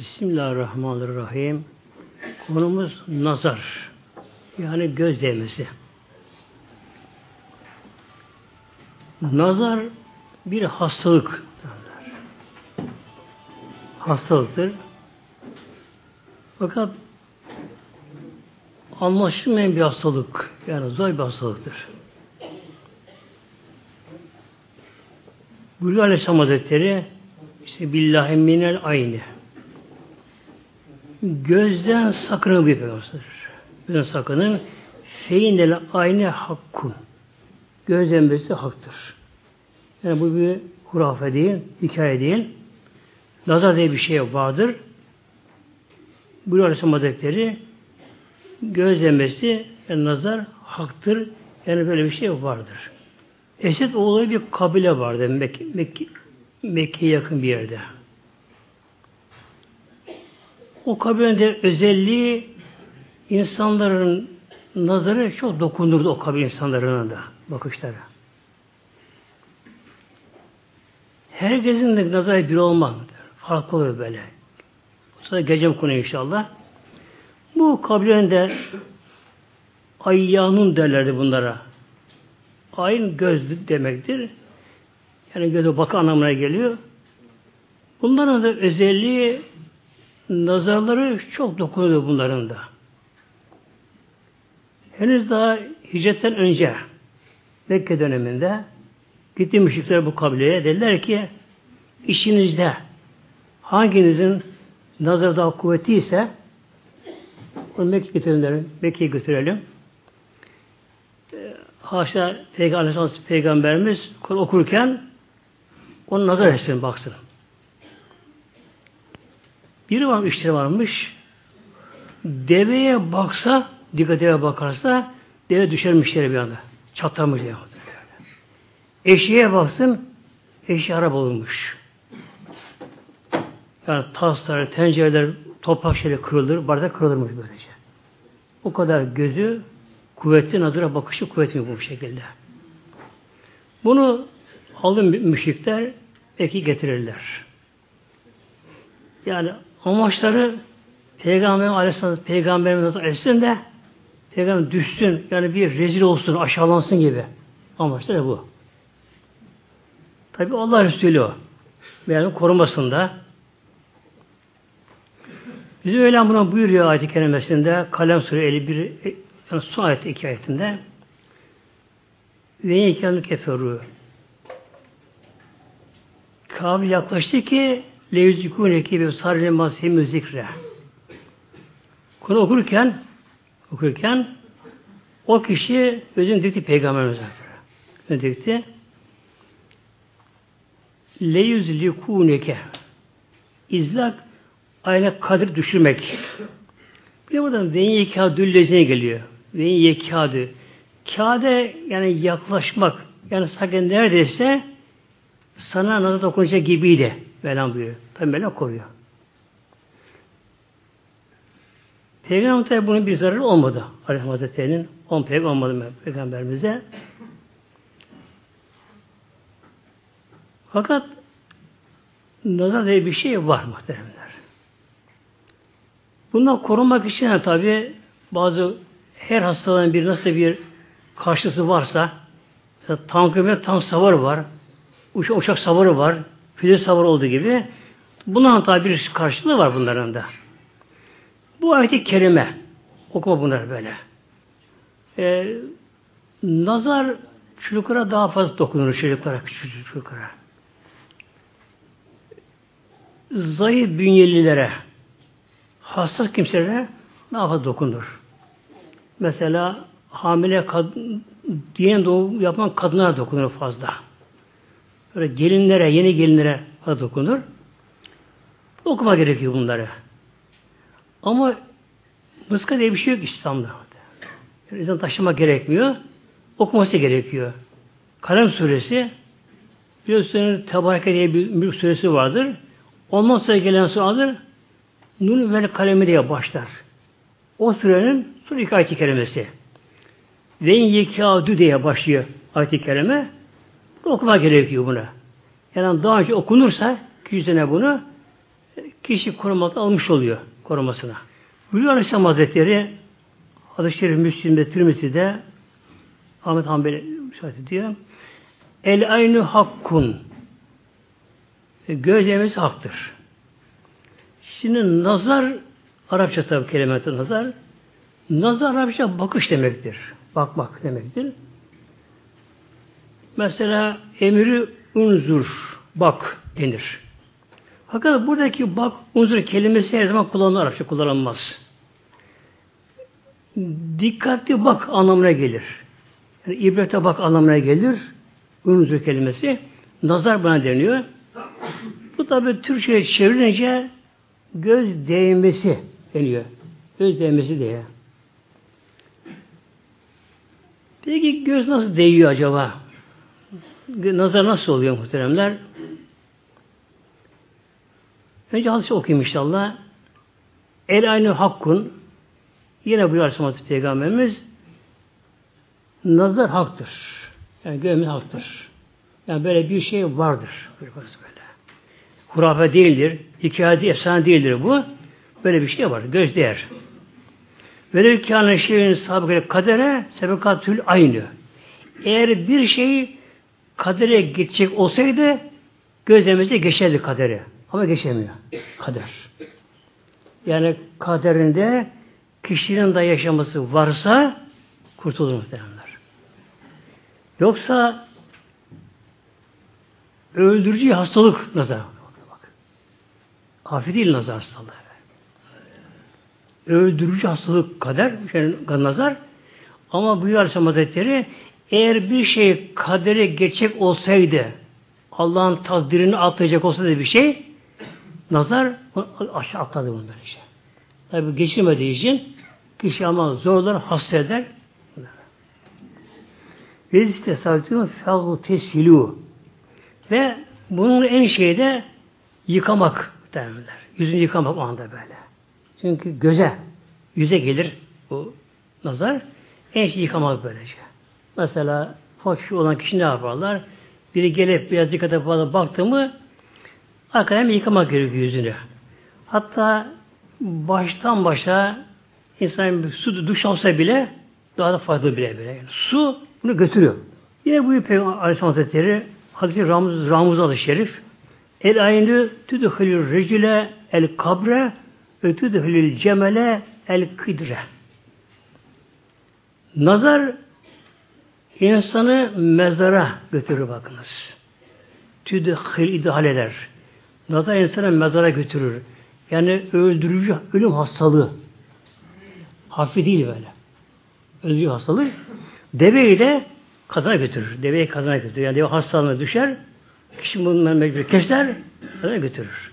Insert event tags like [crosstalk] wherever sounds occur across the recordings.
Bismillahirrahmanirrahim. Konumuz nazar. Yani göz değmesi. Nazar bir hastalık. Hastalıktır. Fakat anlaşılmayan bir hastalık. Yani zor bir hastalıktır. Buyuruyor Aleyhisselam Hazretleri işte billahi minel aynı. Gözden sakının peygamber. Gözden sakının feyindel aynı hakkun. Gözden birisi haktır. Yani bu bir hurafe değil, hikaye değil. Nazar diye bir şey vardır. Buyuruyor Aleyhisselam Hazretleri gözlemesi yani nazar haktır. Yani böyle bir şey vardır. Esed oğlu bir kabile vardı Mekke, Mekke, Mekke'ye yakın bir yerde. O kabilenin özelliği insanların nazarı çok dokundurdu o kabile insanlarına da bakışları. Herkesin de nazarı bir olmaz. Farklı olur böyle. Sonra gecem konu inşallah. Bu kabilenin de ayyanun derlerdi bunlara. Ayn göz demektir. Yani göze bakı anlamına geliyor. Bunların da özelliği nazarları çok dokunuyor bunların da. Henüz daha hicretten önce Mekke döneminde gitti müşrikler bu kabileye dediler ki işinizde hanginizin nazar daha kuvvetli ise onu Mekke'ye götürelim. Mekke'ye götürelim. Ee, haşa Peygamber, Peygamberimiz okurken onun nazar etsin baksın. Biri var müşteri varmış. Deveye baksa, dikkat deve bakarsa deve düşer müşteri bir anda. Çatlamış diye. Eşeğe baksın, eşeği araba olmuş. Yani taslar, tencereler, toprak şeyle kırılır, bardak kırılırmış böylece. O kadar gözü kuvvetli, nazara bakışı kuvvetli bu şekilde. Bunu alın müşrikler belki getirirler. Yani amaçları Peygamber Aleyhisselam Peygamberimiz etsin de Peygamber düşsün, yani bir rezil olsun, aşağılansın gibi. Amaçları bu. Tabi Allah Resulü o. Yani korumasında Bizim öyle buna buyuruyor ayet-i kerimesinde Kalem Sure 51 yani son ayet iki ayetinde ve yekenü keferu Kabil yaklaştı ki leyüzikûneki ve sarri masihimü zikre Konu okurken okurken o kişi özün dikti peygamberimiz özün dikti leyüzlikûneke izlak ayna kadir düşürmek. Bir de buradan veyin yekâdü lezine geliyor. Veyin yekâdü. Kâde yani yaklaşmak. Yani sanki neredeyse sana nazar dokunacak gibiydi. Mevlam buyuruyor. Tabi Mevlam koruyor. Peygamber tabi bunun bir zararı olmadı. Aleyhisselam Hazretleri'nin on peygamber olmadı peygamberimize. Fakat nazar diye bir şey var muhtemelen. Bundan korunmak için tabi bazı her hastalığın bir nasıl bir karşısı varsa mesela tankı tank savarı var, uçak, uçak savarı var, füze savarı olduğu gibi bunların tabi bir karşılığı var bunların da. Bu ayet-i kerime okuma bunlar böyle. Ee, nazar çocuklara daha fazla dokunur çocuklara, küçük çocuklara. Zayıf bünyelilere, hassas kimselere daha fazla dokunur. Mesela hamile kadın, diyen doğum yapan kadınlara dokunur fazla. Böyle gelinlere, yeni gelinlere fazla dokunur. Okuma gerekiyor bunları. Ama mıska diye bir şey yok İslam'da. Yani insan taşıma gerekmiyor. Okuması gerekiyor. Kalem suresi biliyorsunuz Tebareke diye bir mülk suresi vardır. Ondan sonra gelen suradır Nun ve kalemi diye başlar. O sürenin son iki ayet-i kerimesi. Ve yekâdü diye başlıyor ayet-i kerime. Okuma gerekiyor buna. Yani daha önce okunursa kişi sene bunu kişi koruması almış oluyor korumasına. Buyuruyor Aleyhisselam Hazretleri Hadis-i Şerif Müslim'de, Tirmizi'de Ahmet Hanbeli şahit ediyor. El aynı hakkun. E, göz haktır. Şimdi nazar Arapça tabi kelimesi nazar. Nazar Arapça bakış demektir. Bakmak demektir. Mesela emri unzur, bak denir. Fakat buradaki bak, unzur kelimesi her zaman kullanılır, Arapça kullanılmaz. Dikkatli bak anlamına gelir. Yani ibrete bak anlamına gelir. Unzur kelimesi. Nazar bana deniyor. Bu tabi Türkçe'ye çevirince göz değmesi deniyor. Göz değmesi diye. Peki göz nasıl değiyor acaba? Nazar nasıl oluyor muhteremler? Önce hadisi okuyayım inşallah. El aynı hakkun yine bu Aleyhisselam Peygamberimiz nazar haktır. Yani görmemiz haktır. Yani böyle bir şey vardır. Böyle. Hurafe değildir. Hikaye efsane değildir bu. Böyle bir şey var. Göz değer. Velev kâne şeyin sabıkı kadere sebekatül aynı. Eğer bir şey kadere geçecek olsaydı gözlemesi geçerdi kadere. Ama geçemiyor. Kader. Yani kaderinde kişinin de yaşaması varsa kurtulur muhtemelenler. Yoksa öldürücü hastalık nazar. Bak, değil nazar hastalığı. Öldürücü hastalık kader, şey, nazar. Ama bu Aleyhisselam Hazretleri eğer bir şey kadere geçecek olsaydı, Allah'ın takdirini atlayacak olsaydı bir şey, nazar aşağı atladı bunu böyle şey. Tabi geçirmediği için kişi ama zorlar, hasta eder. Ve istesavcının fâhu tesilu. Ve bunun en şeyi de yıkamak derler. Yüzünü yıkamak o anda böyle. Çünkü göze, yüze gelir bu nazar. En şey yıkamak böylece. Mesela fakir olan kişi ne yaparlar? Biri gelip biraz dikkate fazla baktı mı arkadan yıkamak gerekiyor yüzünü. Hatta baştan başa insan bir su duş alsa bile daha da fazla bile bile. Yani su bunu götürüyor. Yine bu Peygamber Aleyhisselam Hazretleri Hazreti Ramuz, Ramuz adı şerif El aynı tüdhülül recile el kabre ve tüdhülül cemele el kıdre. Nazar insanı mezara götürür bakınız. Tüdhül idhal eder. Nazar insanı mezara götürür. Yani öldürücü ölüm hastalığı. Hafif değil böyle. Öldürücü hastalık. Deveyi de kazana götürür. Deveyi kazana götürür. Yani deve hastalığına düşer. Kişi bundan mecbur keser, kazana götürür.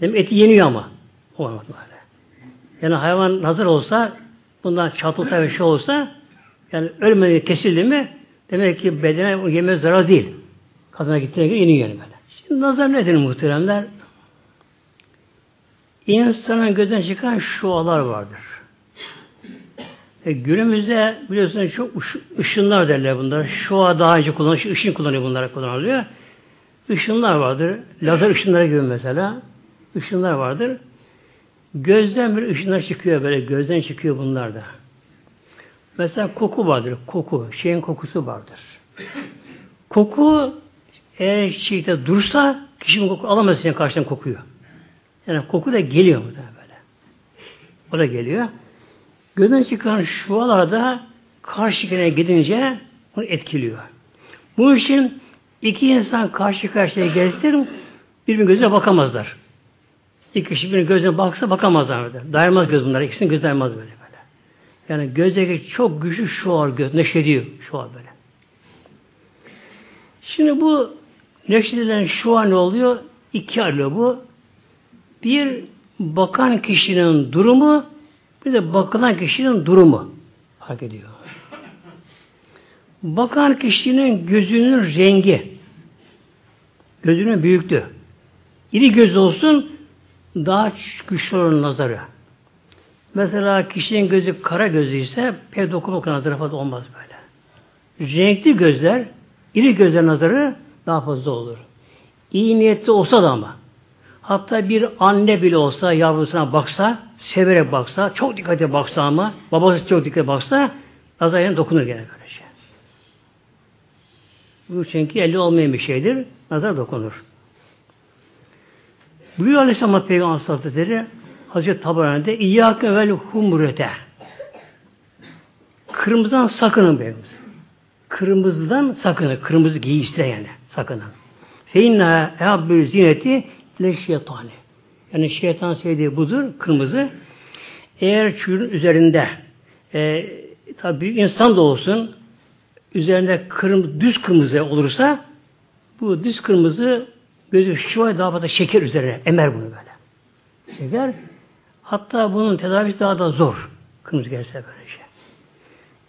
Demek eti yeniyor ama. Olmaz böyle. Yani hayvan nazar olsa, bundan çatılsa bir şey olsa, yani ölmedi, kesildi mi, demek ki bedene yeme zarar değil. Kazana gittiğine göre yeniyor yani böyle. Şimdi nazar nedir muhteremler? İnsanın gözden çıkan şualar vardır. E, günümüzde biliyorsunuz çok ışınlar derler bunlar. Şua daha önce kullanılıyor, ışın kullanıyor bunlara kullanılıyor. Işınlar vardır. Lazer ışınları gibi mesela. Işınlar vardır. Gözden bir ışınlar çıkıyor böyle. Gözden çıkıyor bunlar da. Mesela koku vardır. Koku. Şeyin kokusu vardır. Koku eğer şeyde dursa kişinin koku alamaz senin karşıdan kokuyor. Yani koku da geliyor burada böyle. O da geliyor. Gözden çıkan şualarda karşıya gidince onu etkiliyor. Bu için iki insan karşı karşıya gelsin birbirinin gözüne bakamazlar. İki kişi birbirinin gözüne baksa bakamazlar. Dayanmaz göz bunlar. İkisinin gözü dayanmaz böyle. Yani gözdeki çok güçlü şuar göz. Neşediyor şuar böyle. Şimdi bu neşedilen şuar ne oluyor? İki ayrılıyor bu. Bir bakan kişinin durumu bir de bakılan kişinin durumu fark ediyor. Bakan kişinin gözünün rengi, gözünün büyüklüğü. İri göz olsun daha güçlü olur nazarı. Mesela kişinin gözü kara gözü ise pek dokunmak nazarı fazla olmaz böyle. Renkli gözler, iri gözler nazarı daha fazla olur. İyi niyetli olsa da ama. Hatta bir anne bile olsa yavrusuna baksa, severek baksa, çok dikkate baksa ama, babası çok dikkate baksa, nazar yerine dokunur gene böylece. Bu çünkü elde olmayan bir şeydir. Nazar dokunur. Buyuruyor Aleyhisselam Peygamber Hazretleri Hazreti Tabarani'de İyyâke vel humrete Kırmızıdan sakının beyimiz. Kırmızıdan sakının. Kırmızı giyişte yani. Sakının. Feinna ehabbül zineti le şeytani. Yani şeytan sevdiği budur. Kırmızı. Eğer çürün üzerinde e, tabi insan da olsun üzerinde kırmızı, düz kırmızı olursa bu düz kırmızı gözü şu daha fazla şeker üzerine emer bunu böyle. Şeker hatta bunun tedavisi daha da zor. Kırmızı gelse böyle şey.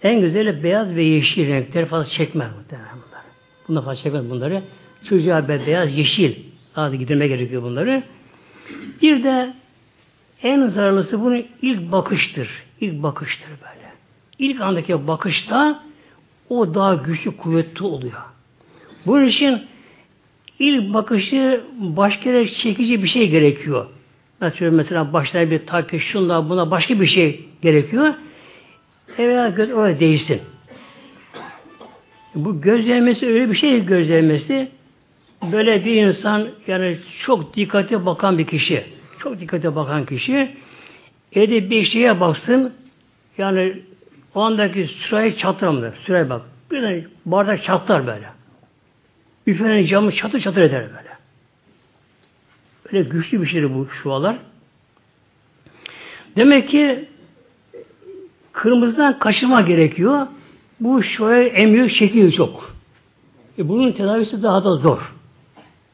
En güzeli beyaz ve yeşil renkleri fazla çekmez muhtemelen bunlar. Bunlar fazla çekmez bunları. Çocuğa beyaz, yeşil daha da gidirme gerekiyor bunları. Bir de en zararlısı bunun ilk bakıştır. İlk bakıştır böyle. İlk andaki bakışta o daha güçlü, kuvvetli oluyor. Bunun için ilk bakışı başka yere çekici bir şey gerekiyor. Mesela, mesela başta bir takip şunda buna başka bir şey gerekiyor. Evvela göz oraya değilsin. Bu gözlemesi öyle bir şey gözlemesi böyle bir insan yani çok dikkate bakan bir kişi çok dikkate bakan kişi evde bir şeye baksın yani o andaki sürahi çatlamıyor. Sürahi bak. Birden bardak çatlar böyle. Büfenin camı çatır çatır eder böyle. Böyle güçlü bir şeydir bu şualar. Demek ki kırmızıdan kaçırma gerekiyor. Bu şuaya emiyor, çekiyor çok. E bunun tedavisi daha da zor.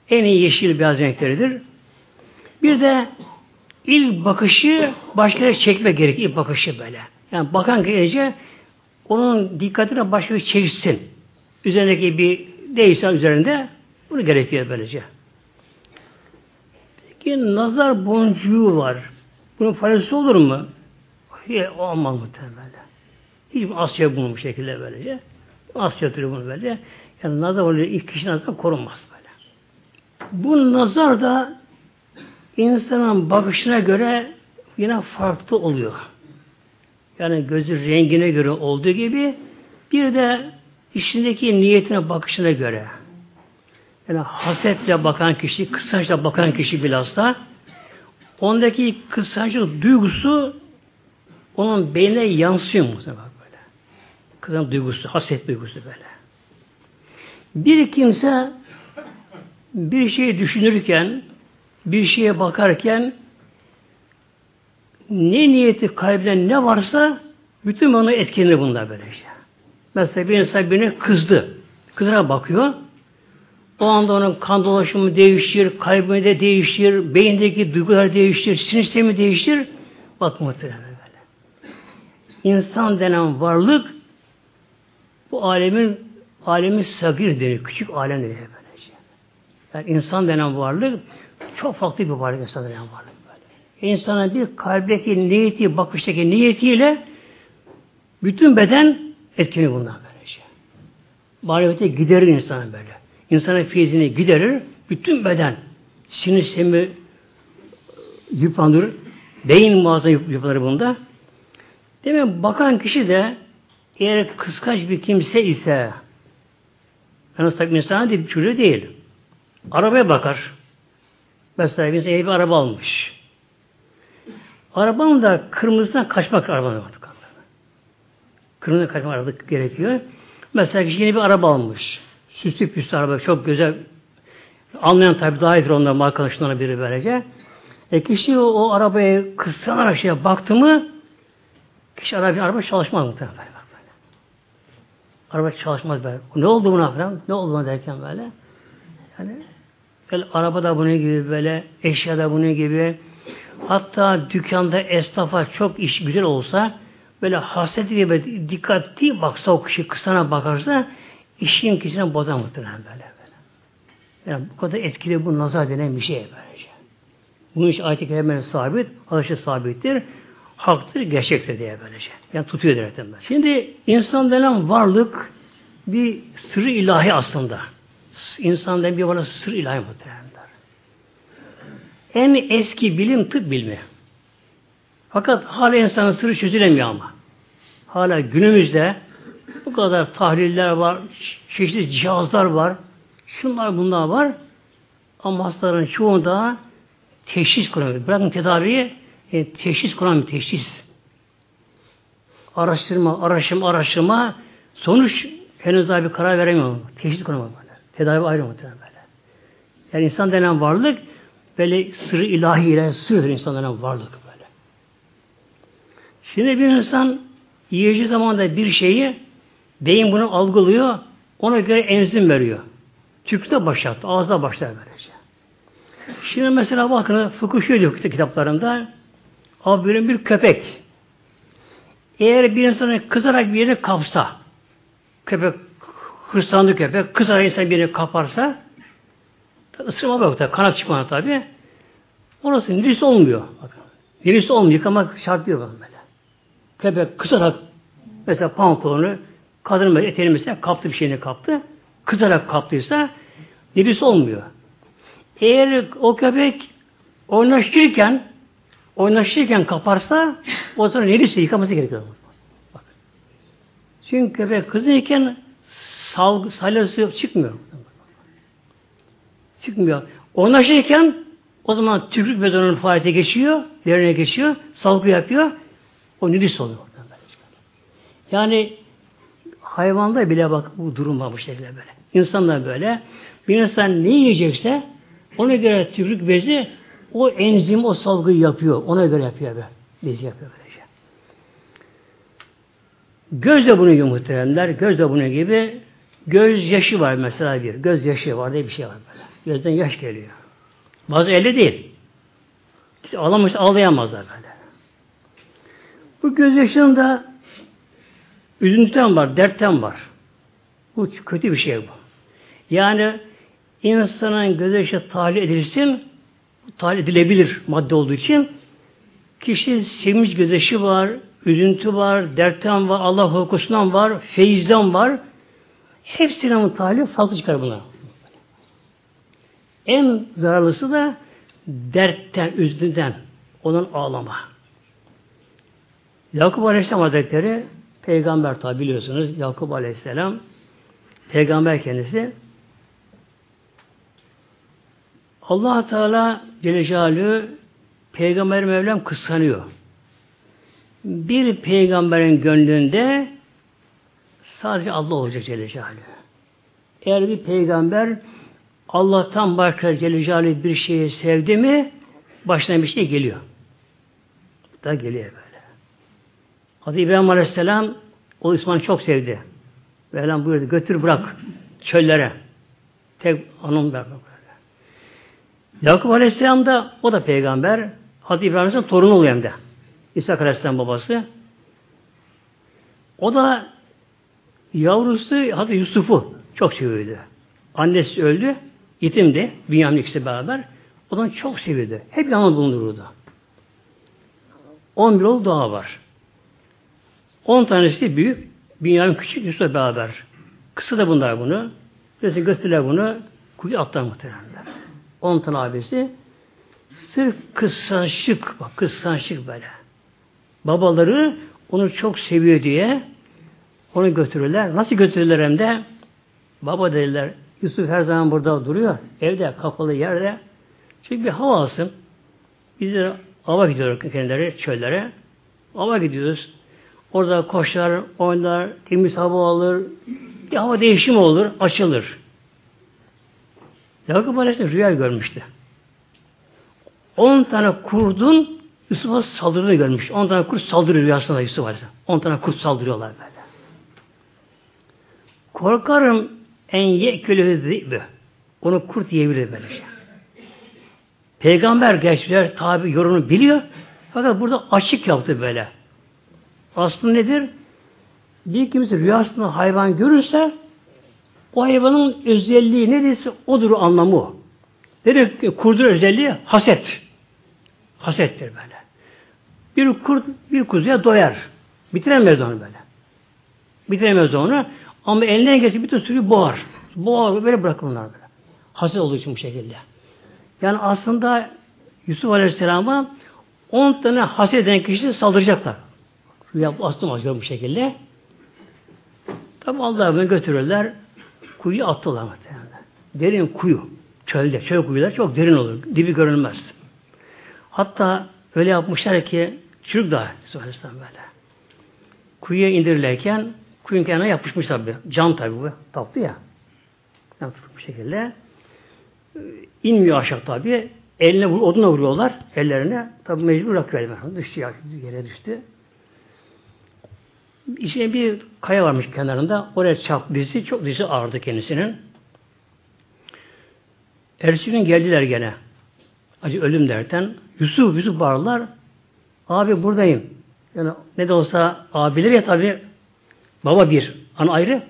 En iyi yeşil beyaz renkleridir. Bir de ilk bakışı başka yere çekme gerekiyor. İlk bakışı böyle. Yani bakan gelince onun dikkatine başka bir çeksin. Üzerindeki bir değilse üzerinde bunu gerekiyor böylece. Peki nazar boncuğu var. Bunun faydası olur mu? Hiç olmaz muhtemelen. Hiç Asya bunu bu şekilde böylece. Asya türü bunu böyle. Yani nazar oluyor. İlk kişi nazar korunmaz böyle. Bu nazar da insanın bakışına göre yine farklı oluyor. Yani gözü rengine göre olduğu gibi bir de içindeki niyetine bakışına göre. Yani hasetle bakan kişi, kıskançla bakan kişi bilhassa ondaki kıskançlık duygusu onun beynine yansıyor muhtemelen böyle. Kızın duygusu, haset duygusu böyle. Bir kimse bir şeyi düşünürken, bir şeye bakarken ne niyeti kalbine ne varsa bütün onu etkilenir bunlar böyle işte. Mesela bir insan birine kızdı. Kızına bakıyor. O anda onun kan dolaşımı değişir, kalbine de değişir, beyindeki duygular değişir, sinir sistemi değişir. Bak muhtemelen böyle. İnsan denen varlık bu alemin alemin sagir denir, küçük alem denir böylece. Yani insan denen varlık çok farklı bir varlık insan denen varlık böyle. İnsanın bir kalbdeki niyeti, bakıştaki niyetiyle bütün beden etkili bundan böylece. Marifete giderir insanı böyle. İnsanın feyzini giderir, bütün beden sinir sistemi yıpranır, beyin muazzam yıpranır bunda. Demek bakan kişi de eğer kıskanç bir kimse ise yani tabi insan değil, çocuğu değil. Arabaya bakar. Mesela bir bir araba almış. Arabanın da kırmızıdan kaçmak arabanın. Kırmızıdan kaçmak araba gerekiyor. Mesela kişi yeni bir araba almış. Süslü püslü araba çok güzel. Anlayan tabi daha iyidir onların arkadaşlarına biri böylece. E kişi o, o arabaya kıskanarak şeye baktı mı kişi araba, araba çalışmaz muhtemelen. Araba çalışmaz böyle. Ne oldu buna falan? Ne oldu buna derken böyle? Yani böyle araba da bunun gibi böyle, eşya da bunun gibi. Hatta dükkanda esnafa çok iş güzel olsa böyle hasreti gibi dikkatli baksa o kişi kısana bakarsa işin kişisine bozar muhtemelen böyle. Yani bu kadar etkili bu nazar denen bir şey böylece. Bunun için ayet-i kerimleri sabit, hadisi sabittir, haktır, gerçektir diye böylece. Yani tutuyor direkten böyle. Şimdi insan denen varlık bir sırrı ilahi aslında. İnsan denen bir varlık sır ilahi muhtemelen. en eski bilim tıp bilimi. Fakat hala insanın sırrı çözülemiyor ama. Hala günümüzde bu kadar tahliller var, çeşitli cihazlar var, şunlar bunlar var. Ama hastaların çoğunda teşhis kuramıyor. Bırakın tedaviyi, e, teşhis kuramıyor, teşhis. Araştırma, araştırma, araştırma, sonuç henüz daha bir karar veremiyor. Teşhis kuramıyor böyle. Tedavi ayrı muhtemelen böyle. Yani insan denen varlık böyle sırrı ilahi ile sırdır insan denen varlık böyle. Şimdi bir insan yiyeceği zamanda bir şeyi beyin bunu algılıyor, ona göre enzim veriyor. Tükürükte başlattı, ağızda başlar böylece. Şimdi mesela bakın şöyle diyor kitaplarında abi bir köpek eğer bir insanı kızarak bir yere kapsa köpek hırslandı köpek kızarak insan bir yere kaparsa ısırma yok da kanat çıkmadı tabi orası nirisi olmuyor. Bakın. Nirisi olmuyor yıkamak şart değil böyle. Köpek kızarak mesela pantolonu kadın eteğini mesela kaptı bir şeyini kaptı kızarak kaptıysa nirisi olmuyor. Eğer o köpek oynaşırken oynaşırken kaparsa o zaman neresi yıkaması gerekiyor. Bak. Çünkü köpek kızıyken salgı, salyası çıkmıyor. Çıkmıyor. Oynaşırken o zaman tükürük bezonun faaliyete geçiyor, derine geçiyor, salgı yapıyor. O nüris oluyor. Yani hayvanda bile bak bu durum var bu şekilde böyle. İnsanlar böyle. Bir insan ne yiyecekse ona göre tükürük bezi o enzim, o salgıyı yapıyor. Ona göre yapıyor be. Bezi yapıyor böylece. Göz de bunu gibi muhteremler. Göz de bunun gibi. Göz yaşı var mesela bir. Göz yaşı var diye bir şey var böyle. Gözden yaş geliyor. Bazı elde değil. İşte ağlamış, ağlayamazlar böyle. Bu göz yaşında üzüntüden var, dertten var. Bu kötü bir şey bu. Yani insanın gözyaşı tahliye edilsin, tahliye edilebilir madde olduğu için kişi sevinç gözyaşı var, üzüntü var, dertten var, Allah hukusundan var, feyizden var. Hepsinin tahliye farklı çıkar buna. En zararlısı da dertten, üzüntüden onun ağlama. Yakup Aleyhisselam Hazretleri peygamber tabi biliyorsunuz Yakup Aleyhisselam peygamber kendisi allah Teala Celle Celaluhu Peygamber Mevlam kıskanıyor. Bir peygamberin gönlünde sadece Allah olacak Celle Celaluhu. Eğer bir peygamber Allah'tan başka Celle Celaluhu bir şeyi sevdi mi başına bir şey geliyor. Da geliyor böyle. Hazreti İbrahim Aleyhisselam o İsmail'i çok sevdi. Mevlam buyurdu götür bırak çöllere. Tek anım ver. Yakup Aleyhisselam da o da peygamber. Hazreti İbrahim Aleyhisselam torunu oluyor hem de. İsa Aleyhisselam babası. O da yavrusu Hazreti Yusuf'u çok seviyordu. Annesi öldü. Yetimdi. Bünyamin ikisi beraber. O da çok seviyordu. Hep yanında bulundururdu. 11 oğlu daha var. 10 tanesi büyük. Bünyamin küçük Yusuf'la beraber. Kısa da bunlar bunu. Mesela götürürler bunu. Kuyu atlar muhtemelen. On tane abisi sırf kıskançlık bak kıskançlık böyle. Babaları onu çok seviyor diye onu götürürler. Nasıl götürürler hem de? Baba dediler Yusuf her zaman burada duruyor. Evde kapalı yerde. Çünkü bir hava alsın. Biz de ava gidiyoruz kendileri çöllere. Ava gidiyoruz. Orada koşar, oynar, temiz hava alır. Bir hava değişimi olur, açılır. Yakup Aleyhisselam rüya görmüştü. On tane kurdun Yusuf'a saldırdığını görmüş. On tane kurt saldırıyor rüyasında Yusuf Aleyhisselam. On tane kurt saldırıyorlar böyle. Korkarım en yekülü zibü. Onu kurt yiyebilir böylece. Şey. Peygamber gerçekler tabi yorumunu biliyor. Fakat burada açık yaptı böyle. Aslında nedir? Bir kimse rüyasında hayvan görürse o hayvanın özelliği neredeyse odur anlamı o. Nedir kurdun özelliği? Haset. Hasettir böyle. Bir kurt bir kuzuya doyar. Bitiremez onu böyle. Bitiremez onu. Ama elinden geçip bütün sürü boğar. Boğar böyle bırakır onlar böyle. Haset olduğu için bu şekilde. Yani aslında Yusuf Aleyhisselam'a 10 tane haset eden kişi saldıracaklar. Rüya astım acaba bu şekilde. Tabi Allah'a götürürler. Kuyu attılar muhtemelen. Derin kuyu. Çölde. Çöl kuyular çok derin olur. Dibi görünmez. Hatta öyle yapmışlar ki çürük dağı Aleyhisselam böyle. Kuyuya indirirlerken kuyun kenarına yapışmış tabi. Cam tabi bu. Tatlı ya. Yani bu şekilde. inmiyor aşağı tabi. Eline oduna vuruyorlar. Ellerine. Tabi mecbur bırakıyor. Düştü yere düştü. İşte bir kaya varmış kenarında. Oraya çarptı dizi. Çok dizi ağrıdı kendisinin. Ertesi gün geldiler gene. Acı ölüm derken. Yusuf, Yusuf bağırlar. Abi buradayım. Yani ne de olsa abiler ya tabi baba bir. Ana ayrı.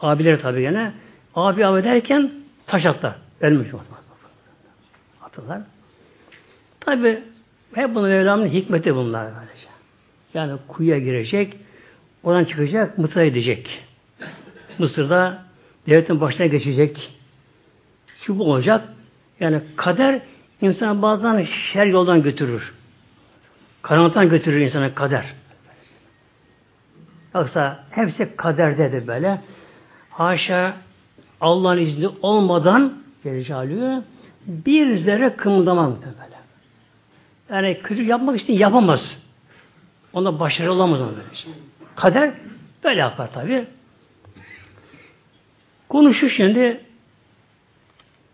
Abiler tabi gene. Abi abi derken taş atlar. Ölmüş. Atırlar. Tabi hep bunu Mevlam'ın hikmeti bunlar böylece. Yani kuyuya girecek, oradan çıkacak, Mısır'a gidecek. Mısır'da devletin başına geçecek. Şu bu olacak. Yani kader insan bazen şer yoldan götürür. Karanlıktan götürür insana kader. Yoksa hepsi kaderdedir böyle. Haşa Allah'ın izni olmadan Celle bir zerre kımıldamaz böyle. Yani kötü yapmak için yapamaz. Onda başarılı olamaz ona böyle şey. Kader böyle yapar tabi. Konuşu şimdi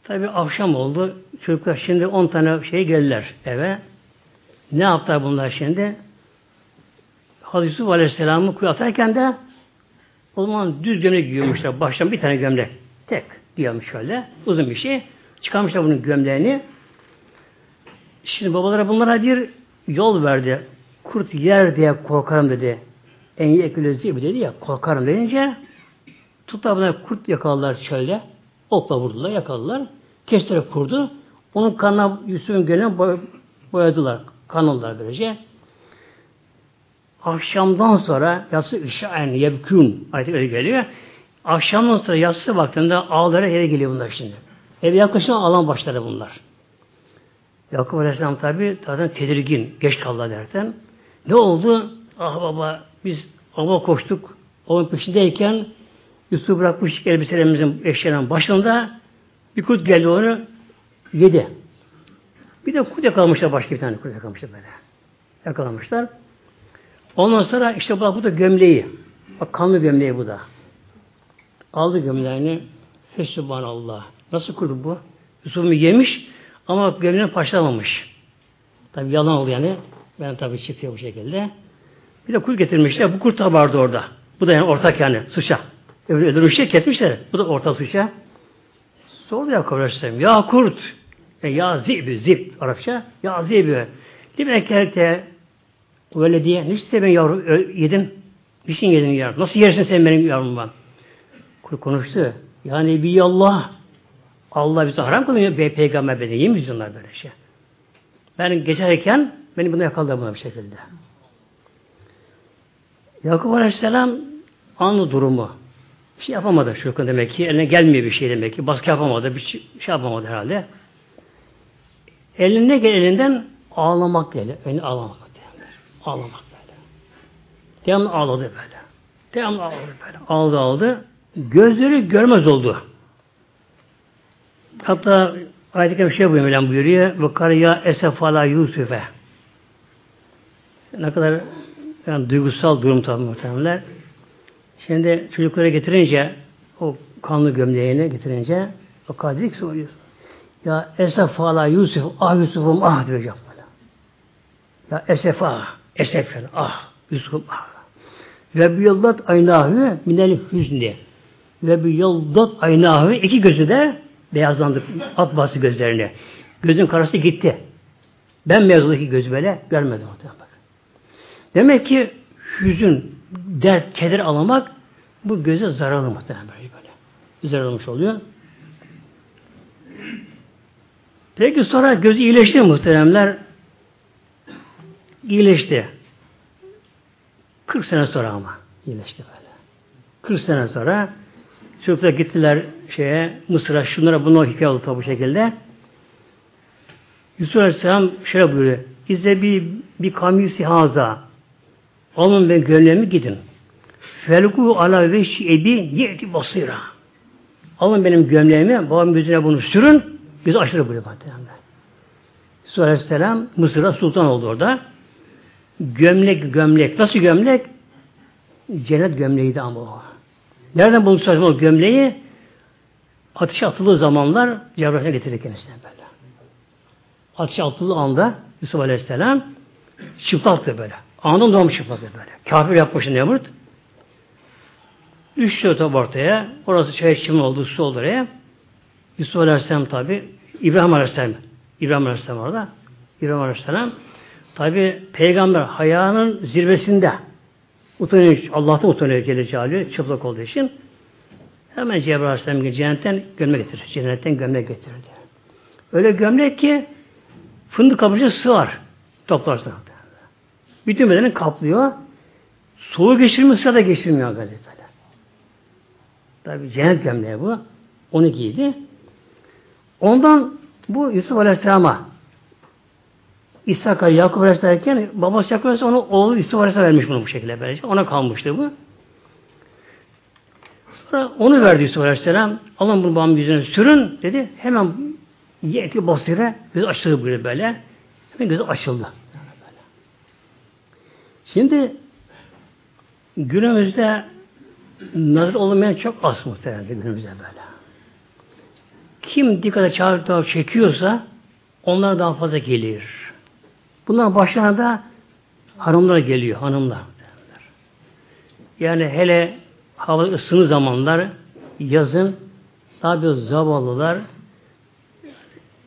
tabi akşam oldu. Çocuklar şimdi 10 tane şey geldiler eve. Ne yaptılar bunlar şimdi? Hazreti Yusuf Aleyhisselam'ı kuyu atarken de o zaman düz gömlek giyiyormuşlar. Baştan bir tane gömlek. Tek diyormuş şöyle. Uzun bir şey. Çıkarmışlar bunun gömleğini. Şimdi babalara bunlara bir yol verdi. Kurt yer diye korkarım dedi. En iyi ekülezi dedi ya korkarım deyince tutlar buna kurt yakaladılar çölde. Okla vurdular, yakaladılar. Kestirip kurdu. Onun kanına Yusuf'un gönlüne boy boyadılar. Kanıldılar böylece. Akşamdan sonra yatsı işaen yebkün ayet öyle geliyor. Akşamdan sonra yatsı vaktinde ağlara yere geliyor bunlar şimdi. Eve yaklaşan alan başladı bunlar. Yakup Aleyhisselam tabi zaten tedirgin, geç kaldı derken. Ne oldu? Ah baba biz ava koştuk. Onun peşindeyken Yusuf bırakmış elbiselerimizin eşyalarının başında bir kurt geldi onu yedi. Bir de kurt yakalamışlar başka bir tane kurt yakalamışlar böyle. Yakalamışlar. Ondan sonra işte bak bu da gömleği. Bak kanlı gömleği bu da. Aldı gömleğini. Fesubhanallah. Nasıl kurdu bu? Yusuf'u yemiş ama gömleğini paşlamamış. Tabi yalan oldu yani. Ben tabi çıkıyor bu şekilde. Bir de kurt getirmişler. Bu kurt da vardı orada. Bu da yani ortak yani suça. Öbür öldürmüşler, kesmişler. Bu da orta suça. Sordu ya Aleyhisselam. Ya kurt. E, ya zibi, zip Arapça. Ya zibi. Demek ki öyle diye. Niçin sen beni yavru yedin? Niçin yedin yavrum? Nasıl yersin sen benim yavrumdan? Kurt konuştu. Yani bir Allah. Allah bize haram kılıyor. Be, peygamber beni. Onlar böyle şey. Ben geçerken beni bunu yakaladı buna bir şekilde. Yakup Aleyhisselam anlı durumu. Bir şey yapamadı şu demek ki. Eline gelmiyor bir şey demek ki. Baskı yapamadı. Bir şey, şey yapamadı herhalde. Eline gel elinden ağlamak geldi. Önü ağlamak. Derler. Ağlamak böyle. Devamlı ağladı böyle. Devamlı ağladı böyle. Ağladı ağladı. Gözleri görmez oldu. Hatta ayet-i bir şey buyuruyor. buyuruyor. Ve kariya esefala Yusuf'e. Ne kadar yani duygusal durum tabi muhtemelenler. Şimdi çocuklara getirince o kanlı gömleğini getirince o kadirik soruyor. Ya esef ala Yusuf, ah Yusuf'um ah diyor böyle. Ya esef ah, esef ah Yusuf'um ah. Ve yıldat aynahü minel hüzni. Ve yıldat aynahü iki gözü de beyazlandı. At bastı gözlerini. Gözün karası gitti. Ben mevzudaki gözü böyle görmedim. Bak. Demek ki hüzün, dert, keder alamak bu göze zararlı muhtemelen böyle. Zararlı oluyor. Peki sonra gözü iyileşti muhteremler. İyileşti. 40 sene sonra ama iyileşti böyle. 40 sene sonra çocuklar gittiler şeye Mısır'a şunlara bunu hikaye oldu bu şekilde. Yusuf Aleyhisselam şöyle buyuruyor. Bize bir, bir kamisi haza. Alın ben gönlümü gidin. Felgu ala veşi ebi yeti basira. Alın benim gömleğimi, babamın yüzüne bunu sürün, biz aşırı buyuruyor muhtemelen. Yusuf Aleyhisselam Mısır'a sultan oldu orada. Gömlek, gömlek. Nasıl gömlek? Cennet gömleğiydi ama o. Nereden bulmuş o gömleği? Ateşe atıldığı zamanlar Cebrail'e getirir kendisine böyle. Ateşe atıldığı anda Yusuf Aleyhisselam çıplaktı böyle. Anında doğmuş çıplaktı böyle. Kafir yapmış Nemrut. Üç dört ortaya. Orası çay çimin oldu, su oldu oraya. Yusuf Aleyhisselam tabi İbrahim Aleyhisselam İbrahim Aleyhisselam orada. İbrahim Aleyhisselam tabi peygamber hayanın zirvesinde utanıyor, Allah'tan utanıyor Celle çıplak olduğu için. Hemen Cebrail Aleyhisselam cennetten gömlek getirir. Cennetten gömlek getirir. Öyle gömlek ki fındık kabuğuna sığar. Toplarsa. Bütün bedeni kaplıyor. Soğuk geçirmiyor, sırada geçirmiyor böyle. Tabi cennet gömleği bu. Onu giydi. Ondan bu Yusuf Aleyhisselam'a İshak Yakup Aleyhisselam'ken babası Yakup Aleyhisselam onu oğlu Yusuf Aleyhisselam vermiş bunu bu şekilde böylece. Ona kalmıştı bu. Sonra onu verdi Yusuf Aleyhisselam. Alın bunu babamın yüzüne sürün dedi. Hemen yeti basire gözü açıldı böyle böyle. Hemen gözü açıldı. Şimdi günümüzde nazar olmayan çok az muhtemelen günümüzde böyle. Kim dikkate çağırıp çekiyorsa onlar daha fazla gelir. Bunların başlarına da hanımlar geliyor, hanımlar. Yani hele hava ısını zamanlar, yazın daha bir zavallılar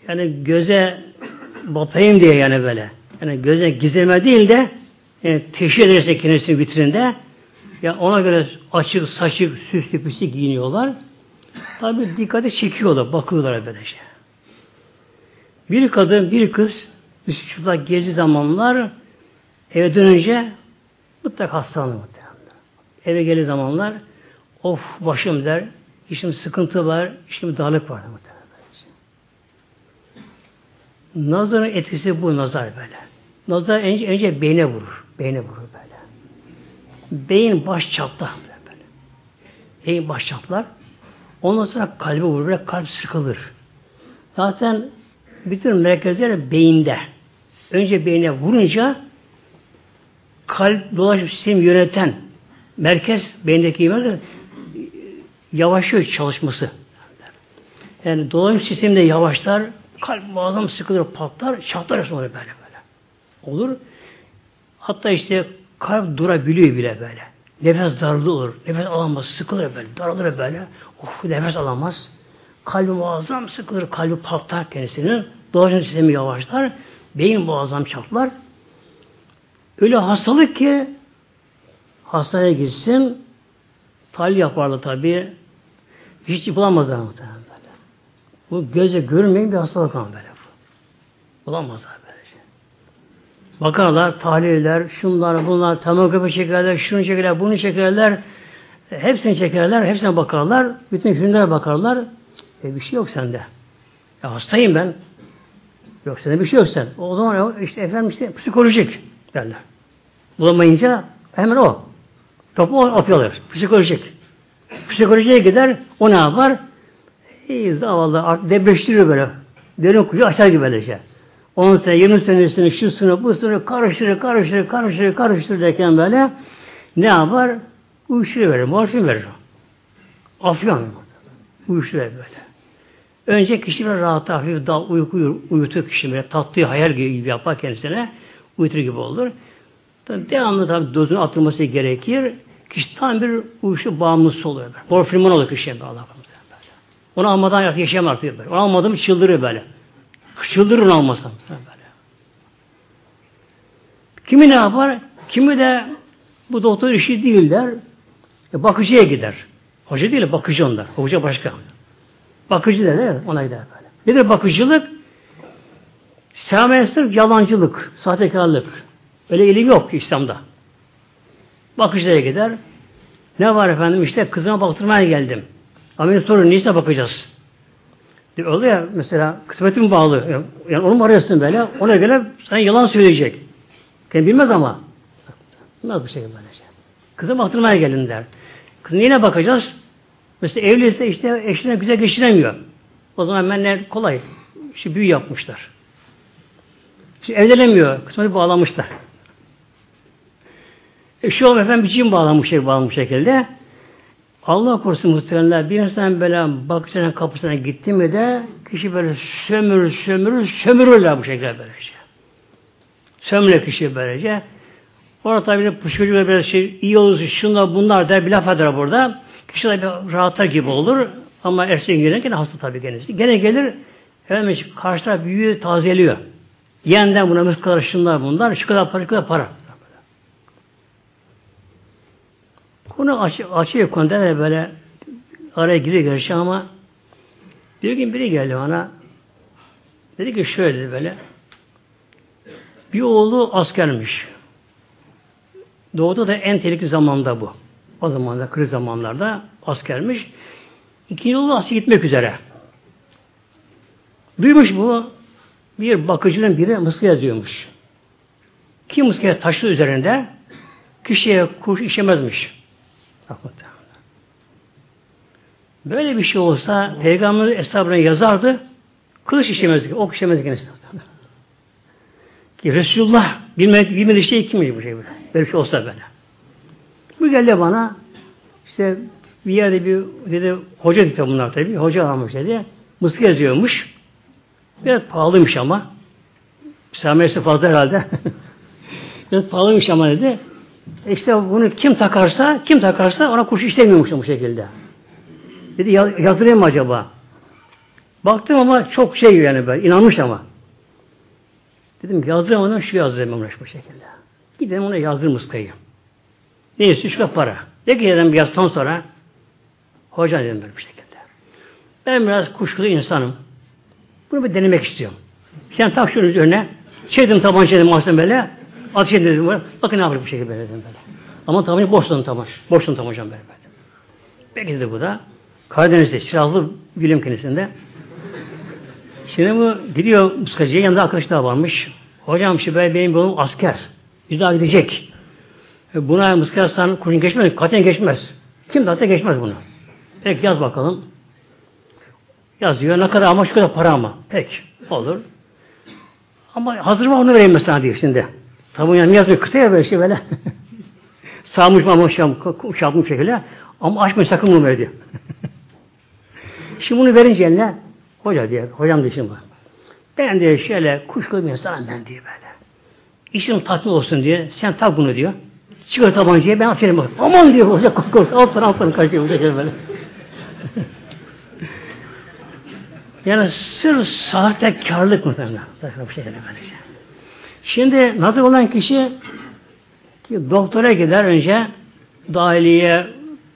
yani göze batayım diye yani böyle. Yani göze gizleme değil de yani teşhir ederse kendisini vitrinde ya ona göre açık, saçık, süslü püslü giyiniyorlar. Tabi dikkati çekiyorlar, bakıyorlar böylece. Bir kadın, bir kız üst çıplak gezi zamanlar eve dönünce mutlaka hastalanır muhtemelen. Eve geldiği zamanlar of başım der, işim sıkıntı var, işim darlık var muhtemelen. Nazarın etkisi bu nazar böyle. Nazar önce, önce beyne vurur. Beyne vurur böyle. Beyin baş çatlar böyle. Beyin baş çatlar. Ondan sonra kalbe vurur. Böyle kalp sıkılır. Zaten bütün merkezler beyinde. Önce beyne vurunca kalp dolaşım sistemi yöneten merkez, beyindeki merkez yavaşlıyor çalışması. Yani dolaşım sistemi de yavaşlar, kalp muazzam sıkılır, patlar, çatlar sonra böyle böyle. Olur. Hatta işte kalp durabiliyor bile böyle. Nefes darlığı olur. Nefes alamaz, sıkılır böyle, daralır böyle. Of nefes alamaz. Kalbi muazzam sıkılır, kalbi patlar kendisinin. Dolaşım sistemi yavaşlar. Beyin muazzam çatlar. Öyle hastalık ki hastaneye gitsin tahlil yaparlar tabi. Hiç bulamazlar muhtemelen böyle. Bu göze görmeyen bir hastalık ama böyle. Bulamazlar. Bakarlar, tahliller, şunlar, bunlar, tomografi çekerler, şunu çekerler, bunu çekerler. Hepsini çekerler, hepsine bakarlar. Bütün filmlere bakarlar. E, bir şey yok sende. Ya hastayım ben. Yok sende bir şey yok sen. O zaman işte efendim işte psikolojik derler. Bulamayınca hemen o. Topu atıyorlar. Psikolojik. Psikolojiye gider. O ne yapar? İyi zavallı artık depreştiriyor böyle. Derin kuyu açar gibi böyle şey. 10 sene, 20 senesini, şu sene, bu sene karıştırır, karıştırır, karıştırır, karıştırır derken böyle ne yapar? Uyuşturuyor verir, morfin verir. Afyon. Uyuşturuyor böyle. Önce kişi böyle rahat hafif dal uyku uyutur kişi böyle tatlı hayal gibi yapar kendisine uyutur gibi olur. Tabi devamlı tabi dozun atılması gerekir. Kişi tam bir uyuşu bağımlısı oluyor. Morfinman olur kişi böyle. Onu almadan yaşayamaz. Onu almadım çıldırıyor böyle. Çıldırır. Böyle. Kimi ne yapar? Kimi de bu doktor işi değil der. E, bakıcıya gider. Hoca değil, bakıcı onlar. Hoca başka. Bakıcı derler, ona gider böyle. Nedir bakıcılık? Selamet yalancılık, sahtekarlık. Öyle ilim yok İslam'da. Bakıcıya gider. Ne var efendim işte kızıma baktırmaya geldim. Ama sorun neyse bakacağız. Öyle ya mesela kısmetin bağlı. Yani onu mu arıyorsun böyle? Ona göre sana yalan söyleyecek. Kendi bilmez ama. Bilmez bu şey böylece. Kızım hatırlamaya gelin der. Kızın yine bakacağız. Mesela evliyse işte eşine güzel geçiremiyor. O zaman ben ne kolay. İşte büyü yapmışlar. Şimdi evlenemiyor. Kısmeti bağlamışlar. E şu an efendim bir bağlamış, şey bağlamış şekilde. Allah korusun muhtemelen bir insan böyle bakıcının kapısına gitti mi de kişi böyle sömürür, sömürür, sömürürler bu şekilde böylece. Sömürür kişi böylece. Orada tabi psikoloji böyle şey iyi olursa şunlar bunlar der bir laf eder burada. Kişi de bir rahatlar gibi olur. Ama erseğin gene gene hasta tabii kendisi. Gene gelir efendim karşı taraf büyüğü tazeliyor. Yeniden buna mıskalar şunlar bunlar. Şu kadar para, şu kadar para. Konu açı, açıyor konuda böyle araya giriyor gerçi ama bir gün biri geldi bana dedi ki şöyle dedi böyle bir oğlu askermiş. Doğuda da en tehlikeli zamanda bu. O zamanda kriz zamanlarda askermiş. İkinci oğlu asker gitmek üzere. Duymuş bu bir bakıcının biri mıskı yazıyormuş. Kim mıskıya taşlı üzerinde kişiye kuş işemezmiş. Böyle bir şey olsa Peygamber hesabına yazardı kılıç işemezdi, ok işemezdi kendisi. Ki Resulullah bilmedi, bilmediği şey kimmiş bu şey böyle. Böyle bir şey olsa böyle. Bu geldi bana işte bir yerde bir dedi hoca dedi bunlar tabi. Hoca almış dedi. Mısır yazıyormuş. Biraz pahalıymış ama. Sermayesi fazla herhalde. [laughs] Biraz pahalıymış ama dedi. İşte bunu kim takarsa, kim takarsa ona kuş istemiyormuş bu şekilde. Dedi yazdırayım mı acaba? Baktım ama çok şey yani böyle, inanmış ama. Dedim yazdırayım ona şu yazdırayım bu şekilde. Gidelim ona yazdır mıskayı. Neyse üç para. Ne ki dedim yazdan sonra hoca dedim böyle bir şekilde. Ben biraz kuşkulu insanım. Bunu bir denemek istiyorum. Sen tak şunun üzerine. Çektim tabancayı mahzen böyle. Ateş dedim böyle. Bakın ne yapayım bu şekilde böyle dedim böyle. Ama tabancayı boşladım tabanca. Boşladım tabancam böyle böyle. Peki de bu da Karadeniz'de silahlı bilim kendisinde. Şimdi bu gidiyor muskacıya yanında arkadaşlar varmış. Hocam şu benim oğlum asker. Bir daha gidecek. E, buna mıskarsan kurşun geçmez. Katen geçmez. Kim de geçmez bunu. Peki yaz bakalım. Yazıyor. Ne kadar ama şu kadar para ama. Peki. Olur. Ama hazır mı onu vereyim mesela diyor şimdi. Tabi yani yazmıyor. Kısa ya böyle şey böyle. Sağmış mı şapmış şekilde. Ama açma sakın bunu ver diyor. [laughs] şimdi bunu verince eline hoca diyor. Hocam diyor şimdi. Ben diyor şöyle kuşkulu bir insanım ben diyor böyle. İşim tatlı olsun diye. Sen tak bunu diyor. Çıkar tabancayı ben askerim. Aman diyor hoca kork kork. Alttan alttan kaçıyor hoca böyle. [laughs] yani sır sahtekarlık muhtemelen. Bu şekilde böylece. Şimdi nazır olan kişi ki doktora gider önce dahiliye,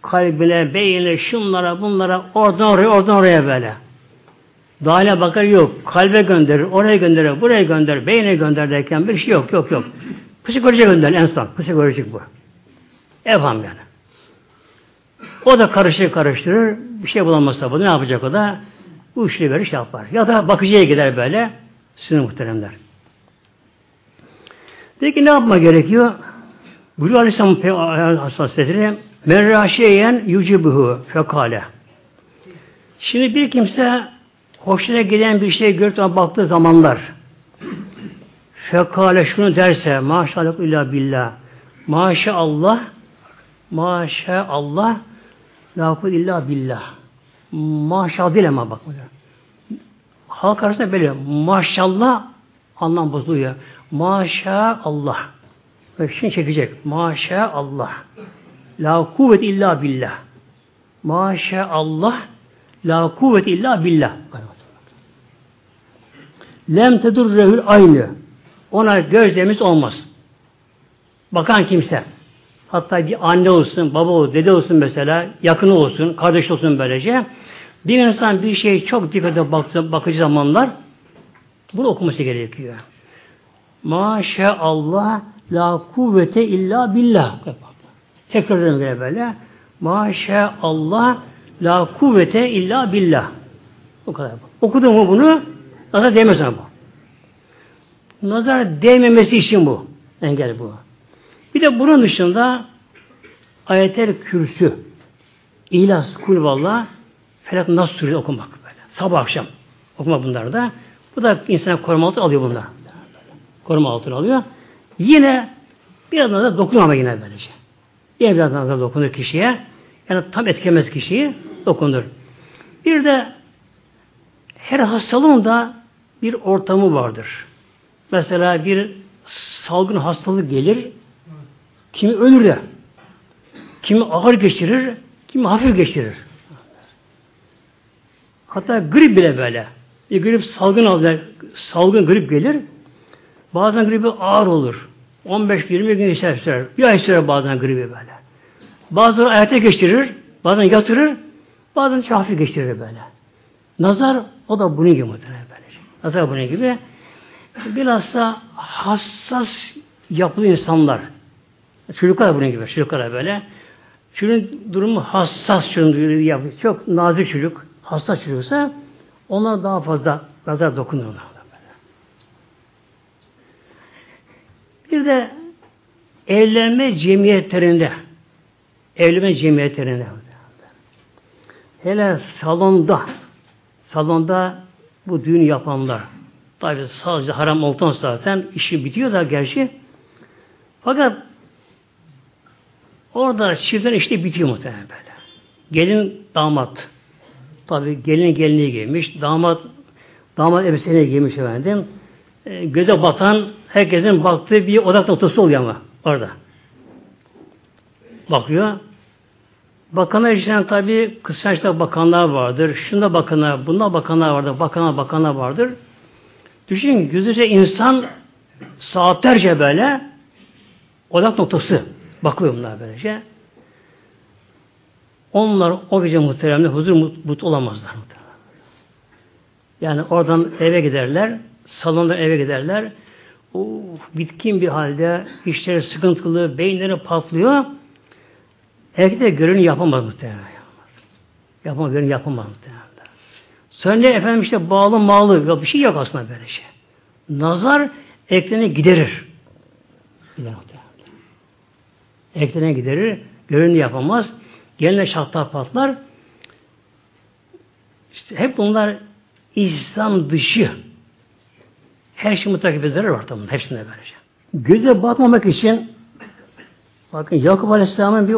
kalbine, beynine, şunlara, bunlara, oradan oraya, oradan oraya böyle. Dahiliye bakar yok. Kalbe gönderir, oraya gönderir, buraya gönderir, beyne gönder derken bir şey yok, yok, yok. Psikolojiye gönder en son. Psikolojik bu. Evham yani. O da karışır karıştırır. Bir şey bulamazsa bu ne yapacak o da? Bu işleri böyle yapar. Ya da bakıcıya gider böyle. Sizin muhteremler. Peki ne yapma gerekiyor? Buyuruyor Aleyhisselam Hassasiyetleri Merraşeyen yucibuhu fekale. Şimdi bir kimse hoşuna giden bir şey görüp baktığı zamanlar fekale şunu derse maşallah illa billah maşallah maşallah la illa billah maşallah değil ama bak halk arasında böyle maşallah anlam bozuluyor maşallah. Böyle şimdi çekecek. Maşallah. La kuvvet illa billah. Maşallah. La kuvvet illa billah. Lem tedurrehül aynı. Ona gözlemimiz olmaz. Bakan kimse. Hatta bir anne olsun, baba olsun, dede olsun mesela, yakını olsun, kardeş olsun böylece. Bir insan bir şey çok dikkate baktığı, bakıcı zamanlar bunu okuması gerekiyor. Maşallah la kuvvete illa billah. Tekrar edelim böyle böyle. Maşallah la kuvvete illa billah. O kadar. Okudun mu bunu? Nazar değmez sana bu. Nazar değmemesi için bu. Engel bu. Bir de bunun dışında ayetler kürsü, İhlas, Kulvallah, Felak Nas Suresi okumak böyle. Sabah akşam okuma bunları da. Bu da insan koruma altına alıyor bunlar. Koruma altına alıyor. Yine biraz da dokunama yine böylece. Yine biraz nazar dokunur kişiye. Yani tam etkemez kişiyi dokunur. Bir de her hastalığın da bir ortamı vardır. Mesela bir salgın hastalık gelir, kimi ölür de, kimi ağır geçirir, kimi hafif geçirir. Hatta grip bile böyle. Bir grip salgın alır, salgın grip gelir. Bazen gribi ağır olur. 15-20 gün geçer sürer. Bir ay sürer bazen gribi böyle. Bazıları ayete geçirir, bazen yatırır, bazen hafif geçirir böyle. Nazar o da bunun gibi muhtemelen böyle. Nazar bunun gibi. Bilhassa hassas yapılı insanlar. Çocuklar bunun gibi. Çocuklar böyle. Çocuğun durumu hassas çocuğun yapıyor. Çok nazik çocuk. Hassas çocuksa ona daha fazla nazar dokunur ona. Bir de evlenme cemiyetlerinde evlenme cemiyetlerinde hele salonda salonda bu düğün yapanlar tabi sadece haram olduktan zaten işi bitiyor da gerçi fakat orada çiftler işte bitiyor muhtemelen böyle. Gelin damat tabi gelin gelinliği giymiş damat damat elbiseni giymiş efendim e, göze batan herkesin baktığı bir odak noktası oluyor ama orada. Bakıyor. Bakanlar içinden tabi kısaçta bakanlar vardır. Şunda bakanlar, bunda bakanlar vardır. Bakanlar, bakanlar vardır. Düşünün yüzüce insan saatlerce böyle odak noktası bakıyor bunlar böylece. Onlar o gece muhteremde huzur mutlu olamazlar. Yani oradan eve giderler, salonda eve giderler. Uf, bitkin bir halde, işleri sıkıntılı, beyinleri patlıyor. Erkek de görevini yapamaz muhtemelen. Yapamaz, görevini yapamaz muhtemelen. Sonra efendim işte bağlı malı, yok bir şey yok aslında böyle şey. Nazar eklerine giderir. Gider Eklerine giderir, görevini yapamaz. Geline şartlar patlar. Hep bunlar İslam dışı her şey mutlaka bir zarar var tamam. Hepsinde böylece. Göze batmamak için bakın Yakup Aleyhisselam'ın bir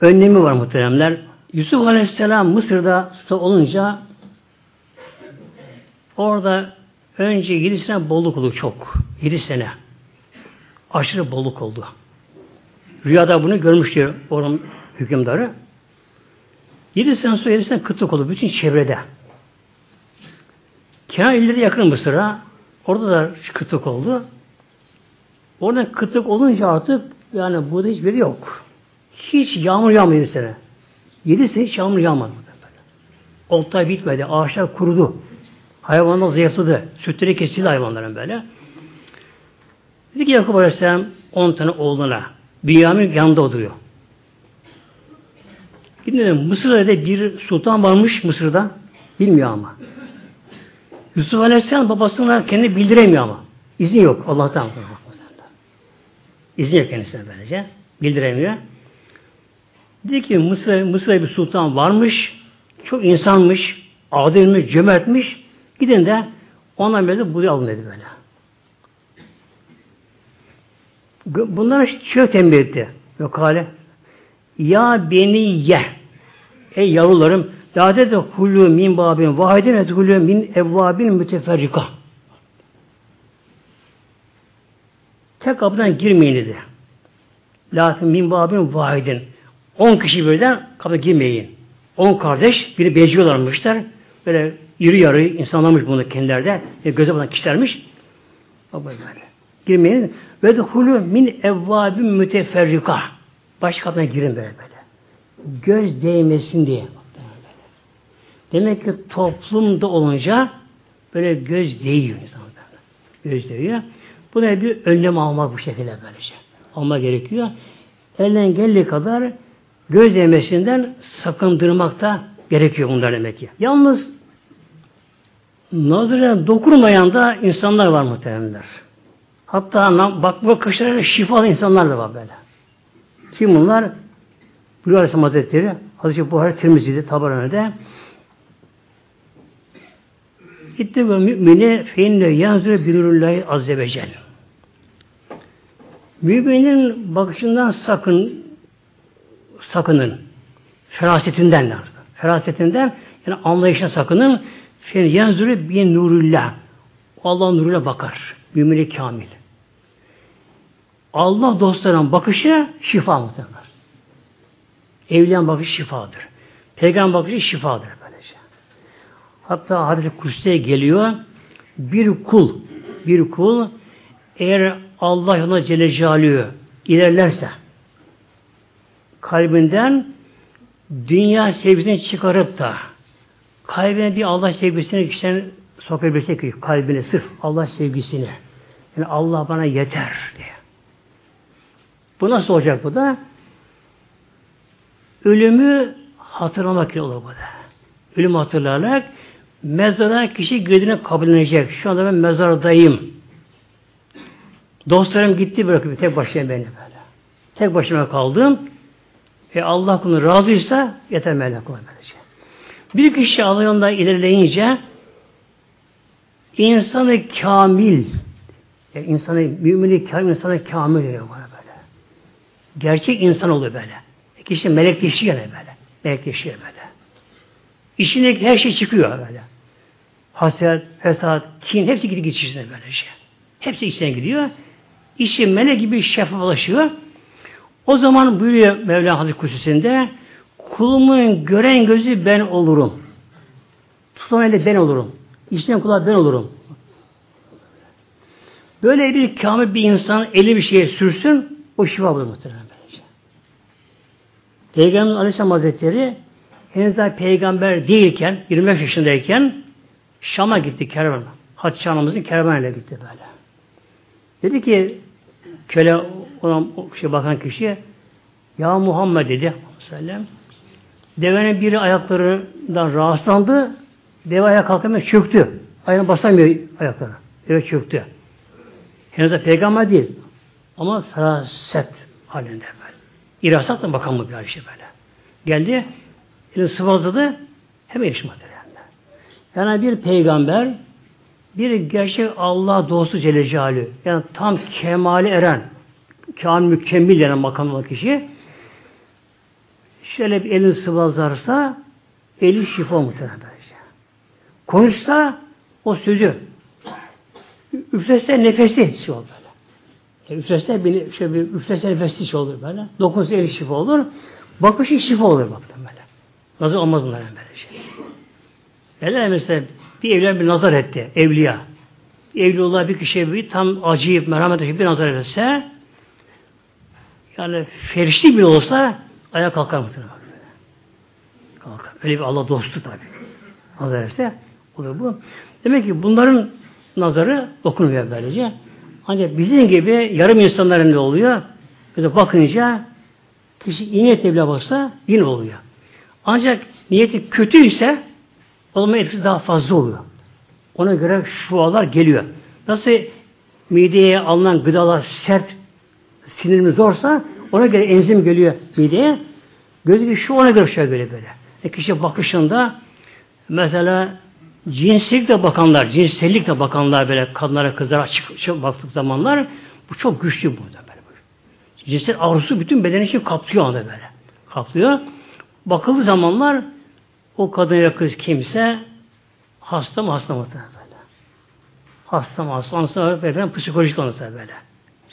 önlemi var muhteremler. Yusuf Aleyhisselam Mısır'da olunca orada önce yedi sene bolluk oldu çok. Yedi sene. Aşırı bolluk oldu. Rüyada bunu görmüştür oranın hükümdarı. Yedi sene sonra yedi sene kıtlık oldu. Bütün çevrede. Kenar illeri yakın Mısır'a. Orada da kıtlık oldu. Orada kıtlık olunca artık yani burada hiçbiri yok. Hiç yağmur yağmıyor yedi sene. Yedi sene hiç yağmur yağmadı. Oltay bitmedi. Ağaçlar kurudu. Hayvanlar zayıfladı. Sütleri kesildi hayvanların böyle. Dedi ki Yakup Aleyhisselam on tane oğluna Bünyamin yanında oturuyor. Gidin Mısır'da bir sultan varmış Mısır'da. Bilmiyor ama. Yusuf Aleyhisselam babasına kendi bildiremiyor ama. İzni yok Allah'tan. İzni yok kendisine böylece. Bildiremiyor. Dedi ki Mısır, Mısır'da bir sultan varmış. Çok insanmış. Adilmiş, cömertmiş. Gidin de ondan böyle buraya alın dedi böyle. Bunlara çok tembih etti. Yok hale. Ya beni ye. Ey yavrularım La de hulü min babin vahidin et hulü min evvabin müteferrika. Tek kapıdan girmeyin dedi. La min babin vahidin. On kişi birden kapıda girmeyin. On kardeş, biri beziyorlarmışlar. Böyle iri yarı insanlarmış bunu kendilerde. E, göze bakan kişilermiş. Böyle. Girmeyin. Ve de hulü min evvabin müteferrika. Kapıdan girin böyle böyle. Göz değmesin diye. Demek ki toplumda olunca böyle göz değiyor insanlar. Göz değiyor. Buna bir önlem almak bu şekilde böylece. Alma gerekiyor. Elden geldiği kadar göz değmesinden sakındırmak da gerekiyor bunlar demek ki. Yalnız nazara dokunmayan da insanlar var muhtemelenler. Hatta bakma kaşlarıyla şifalı insanlar da var böyle. Kim bunlar? Buyuruyor Aleyhisselam Hazretleri Hazreti Buhari Tirmizi'de Tabaranı'da İtti ve mümini feinne yanzure binurullahi azze ve celle. Müminin bakışından sakın sakının. Ferasetinden lazım. Ferasetinden yani anlayışına sakının. Feinne yanzure bin nurullah. Allah nuruyla bakar. Mümini kamil. Allah dostlarının bakışı şifa muhtemelen. Evliyan bakışı şifadır. Peygamber bakışı şifadır böylece. Hatta hadis-i kutsiye geliyor. Bir kul, bir kul eğer Allah yoluna Celle Celaluhu ilerlerse kalbinden dünya sevgisini çıkarıp da kalbine bir Allah sevgisini kişiden sokabilse ki kalbine sırf Allah sevgisini yani Allah bana yeter diye. Bu nasıl olacak bu da? Ölümü hatırlamak olur bu da. Ölümü hatırlayarak mezara kişi girdiğine kabullenecek. Şu anda ben mezardayım. Dostlarım gitti bırakıp tek başına beni böyle. Tek başıma kaldım. Ve Allah bunu razıysa yeter melek böylece. Bir kişi Allah ilerleyince insanı kamil yani insanı mümini kamil insanı kamil diyor bana. Gerçek insan oluyor böyle. Kişi melekleşiyor yani böyle. Melekleşiyor böyle. İçindeki her şey çıkıyor böyle. Haset, fesat, kin hepsi gidip içine böyle şey. Hepsi içine gidiyor. İşi melek gibi şeffaflaşıyor. O zaman buyuruyor Mevla Hazreti Kususi'nde kulumun gören gözü ben olurum. Tutan eli ben olurum. İçten kulağı ben olurum. Böyle bir kamil bir insan eli bir şeye sürsün o şifa bulur muhtemelen. Peygamber Aleyhisselam Hazretleri henüz daha peygamber değilken 25 yaşındayken Şam'a gitti kervan. Hatice anamızın kervanıyla gitti böyle. Dedi ki köle olan o kişi bakan kişi ya Muhammed dedi sellem devenin biri ayaklarından rahatsızlandı deve ayağa kalkamıyor çöktü. Ayağına basamıyor ayaklarına. Deve çöktü. Henüz de peygamber değil. Ama feraset halinde. İrasatla bakan mı bir şey böyle. Geldi, elini sıvazladı, hemen yaşamadı. Yani. bir peygamber, bir gerçek Allah dostu Celle Celaluhu, yani tam kemali eren, kamil mükemmel yani makamlı kişi, şöyle bir elini sıvazlarsa, eli şifa muhtemelen böylece. Konuşsa, o sözü, üflese nefesi şey olur üflese, bir, şöyle bir üflese nefesi şey olur böyle. Dokunsa eli şifa olur. Bakışı şifa olur baktım böyle. Nazar olmaz bunlar böyle şey. Neler mesela bir evlen bir nazar etti. Evliya. Evliullah bir kişiye bir tam acıyıp merhamet bir nazar etse yani ferişli bile olsa ayağa kalkar muhtemelen. Kalkar. Öyle bir Allah dostu tabi. Nazar etse olur bu. Demek ki bunların nazarı dokunuyor böylece. Ancak bizim gibi yarım insanların ne oluyor? Mesela bakınca kişi iyi niyetle bile baksa yine oluyor. Ancak niyeti kötüyse o zaman etkisi daha fazla oluyor. Ona göre şualar geliyor. Nasıl mideye alınan gıdalar sert, sinirimiz zorsa ona göre enzim geliyor mideye. Gözü bir şu ona göre şey böyle böyle. E kişi bakışında mesela cinsizlikle bakanlar, cinsellikle bakanlar böyle kadınlara kızlara açık, baktık zamanlar bu çok güçlü burada böyle. Cinsel arzusu bütün bedeni için kaplıyor anda böyle. Kaplıyor. Bakıldığı zamanlar o kadın ya kız kimse hasta mı hasta mı böyle. Hasta mı hasta mı efendim psikolojik onsa böyle.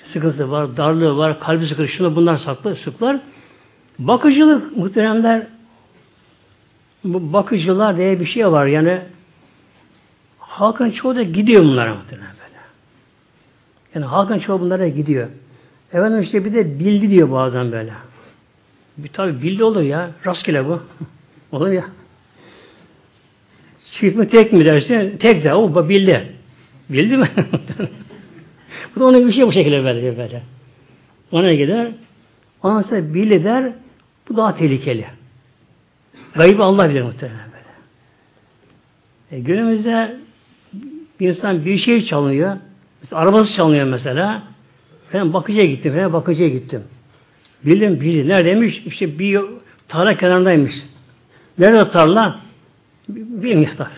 Sıkıntısı var, darlığı var, kalbi sıkıntı, şunu bunlar saklı, sıklar. Bakıcılık muhteremler bu bakıcılar diye bir şey var. Yani halkın çoğu da gidiyor bunlara muhtemelen böyle. Yani halkın çoğu bunlara gidiyor. Efendim işte bir de bildi diyor bazen böyle. Bir tabi bildi olur ya. Rastgele bu. [laughs] olur ya. Çift mi tek mi dersin? Tek de. O bildi. Bildi mi? [laughs] bu da onun şey bu şekilde böyle. böyle. Ona gider. Ondan sonra bildi der. Bu daha tehlikeli. Gaybı Allah bilir muhtemelen böyle. E, günümüzde Bir insan bir şey çalınıyor. Mesela arabası çalınıyor mesela. Ben bakıcıya gittim. Ben bakıcıya gittim. Bildim bildim. Neredeymiş? İşte bir tarla kenarındaymış. Nerede tarla? Bilmiyorum tabi.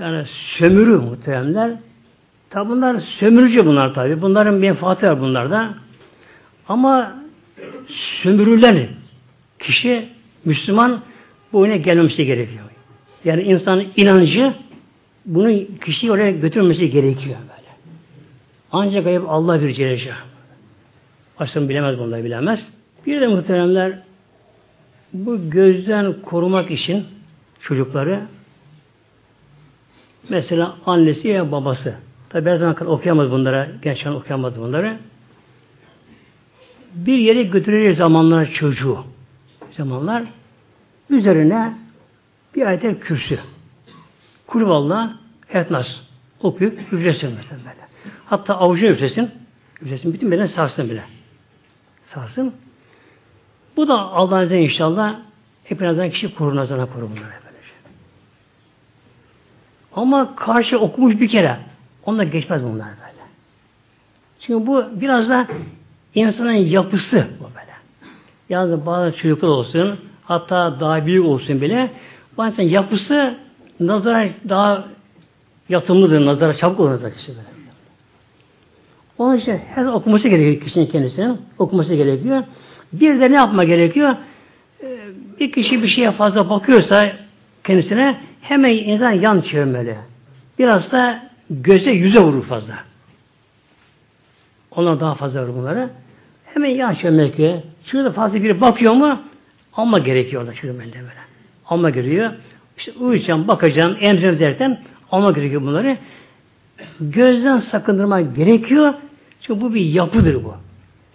Yani sömürü muhteremler. Tabi bunlar sömürücü bunlar tabi. Bunların menfaati var bunlarda. Ama sömürülen kişi Müslüman bu oyuna gelmemesi gerekiyor. Yani insanın inancı bunu kişiyi oraya götürmesi gerekiyor böyle. Ancak ayıp Allah bir Celle Baştan bilemez bunları bilemez. Bir de muhteremler bu gözden korumak için çocukları mesela annesi ya babası tabi her zaman okuyamaz bunlara gençler okuyamaz bunları bir yere götüreceği zamanlar çocuğu zamanlar üzerine bir ayet kürsü kulüvallah etnas okuyup üflesin mesela böyle. Hatta avucunu üflesin. Üflesin. Bütün beden sarsın bile. Sarsın. Bu da Allah'ın izniyle inşallah hepinizden kişi korur nazarına korur bunları böylece. Ama karşı okumuş bir kere onunla geçmez bunlar böyle. Çünkü bu biraz da insanın yapısı bu böyle. Yalnız bazı çocuklar olsun hatta daha büyük olsun bile bazen yapısı nazara daha yatımlıdır, nazara çabuk olur nazar kişi böyle. Onun için her okuması gerekiyor kişinin kendisine. Okuması gerekiyor. Bir de ne yapma gerekiyor? Ee, bir kişi bir şeye fazla bakıyorsa kendisine hemen insan yan çevirmeli. Biraz da göze yüze vurur fazla. Onlar daha fazla vurur bunları. Hemen yan çevirmek. Şurada fazla biri bakıyor mu alma gerekiyor orada çevirmeli böyle. Alma gerekiyor. İşte uyuyacağım, bakacağım, emzirem derken alma gerekiyor bunları. Gözden sakındırmak gerekiyor. Çünkü bu bir yapıdır bu.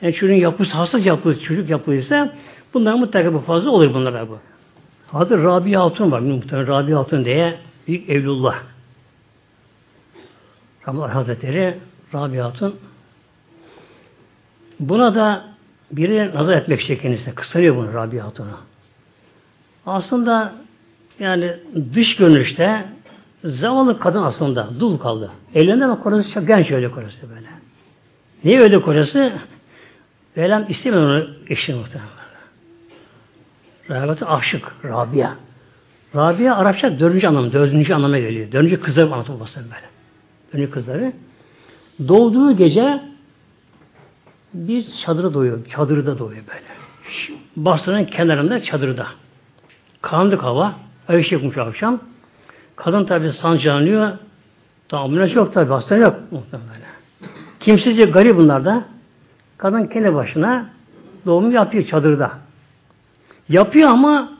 Yani çocuğun yapısı, hassas yapı, çocuk yapıysa bunlar mutlaka bu fazla olur bunlara bu. Adı Rabia Hatun var. Muhtemelen Rabia Hatun diye büyük Evlullah. Ramazan Hazretleri Rabia Hatun buna da biri nazar etmek kendisine. Kıskanıyor bunu Rabia Hatun'a. Aslında yani dış görünüşte zavallı kadın aslında dul kaldı. Elinde ama kocası çok genç öyle kocası böyle. Niye öyle kocası? Velem istemiyor onu eşini muhtemelen. Rahmetli aşık, Rabia. Rabia Arapça dördüncü anlamı, dördüncü anlama geliyor. Dördüncü kızları anlatıyor babası böyle. Dördüncü kızları. Doğduğu gece bir çadırda doğuyor. Çadırda doğuyor böyle. Basra'nın kenarında çadırda. Karanlık hava. Ayşe yokmuş akşam. Kadın tabi sancılanıyor. Tahammülü yok tabi. Hastane yok muhtemelen. Kimsizce garip bunlar da. Kadın kendi başına doğum yapıyor çadırda. Yapıyor ama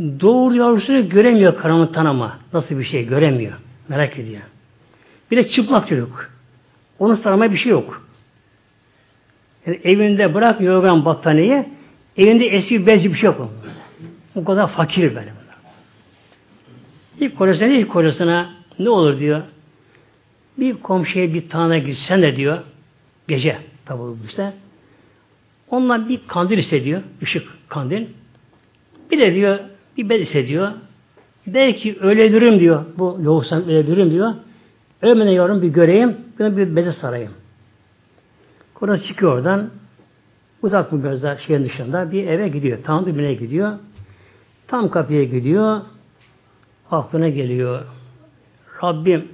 doğur yavrusunu göremiyor karanlıktan ama. Nasıl bir şey göremiyor. Merak ediyor. Bir de çıplak çocuk. Onun sarmaya bir şey yok. Yani evinde bırak yorgan battaniye evinde eski bezci bir şey yok. O kadar fakir böyle. İlk kocasına ilk kocasına ne olur diyor. Bir komşuya bir tane gitsen de diyor gece tabi işte ondan bir kandil hissediyor. ışık kandil. Bir de diyor bir bez hissediyor. Belki ölebilirim diyor. Bu loğusam ölebilirim diyor. Ölmeden yavrum bir göreyim. Ben bir beze sarayım. Kocası çıkıyor oradan. Uzak mı gözler şeyin dışında bir eve gidiyor. Tam bir gidiyor. Tam kapıya gidiyor. Aklına geliyor. Rabbim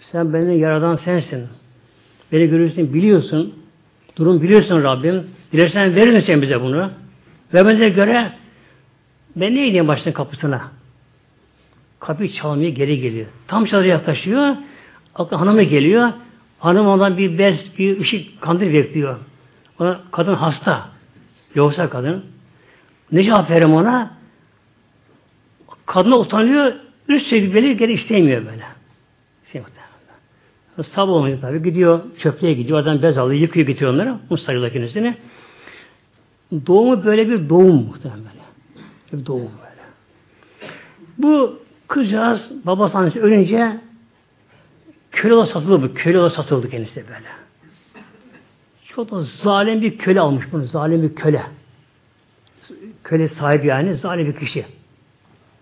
sen beni yaradan sensin. Beni görüyorsun, biliyorsun. Durum biliyorsun Rabbim. Dilersen verir misin bize bunu? Ve bize göre ben ne gideyim başının kapısına? Kapıyı çalmaya geri geliyor. Tam çalıya yaklaşıyor. Aklı hanımı geliyor. Hanım ondan bir bez, bir ışık kandil bekliyor. Ona, kadın hasta. Yoksa kadın. Ne cevap verem ona? Kadına utanıyor. Üst sevgili geri istemiyor böyle. Sabah olmuyor tabi. Gidiyor çöplüğe gidiyor. Oradan bez alıyor. Yıkıyor getiriyor onları. Mustarıyla kendisini. Doğumu böyle bir doğum muhtemelen böyle. Bir doğum böyle. Bu kızcağız babası annesi ölünce köle olarak satıldı bu. Köle olarak satıldı kendisi böyle. Çok da zalim bir köle almış bunu. Zalim bir köle. Köle sahibi yani. Zalim bir kişi.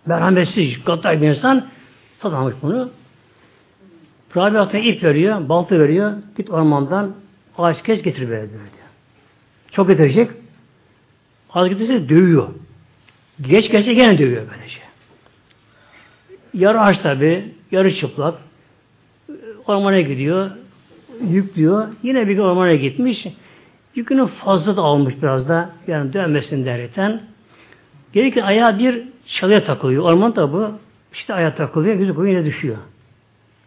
Merhametsiz, gaddar bir insan satamış bunu. Rabia ip veriyor, balta veriyor. Git ormandan ağaç kes getir böyle diyor. Çok getirecek. Az getirse dövüyor. Geç gelse gene dövüyor böylece. Yarı aç tabi, yarı çıplak. Ormana gidiyor, yüklüyor. Yine bir gün ormana gitmiş. Yükünü fazla da almış biraz da. Yani dönmesin derken. Gelirken ayağı bir çalıya takılıyor. Orman da bu. İşte ayağa takılıyor. Yüzü koyun yine düşüyor.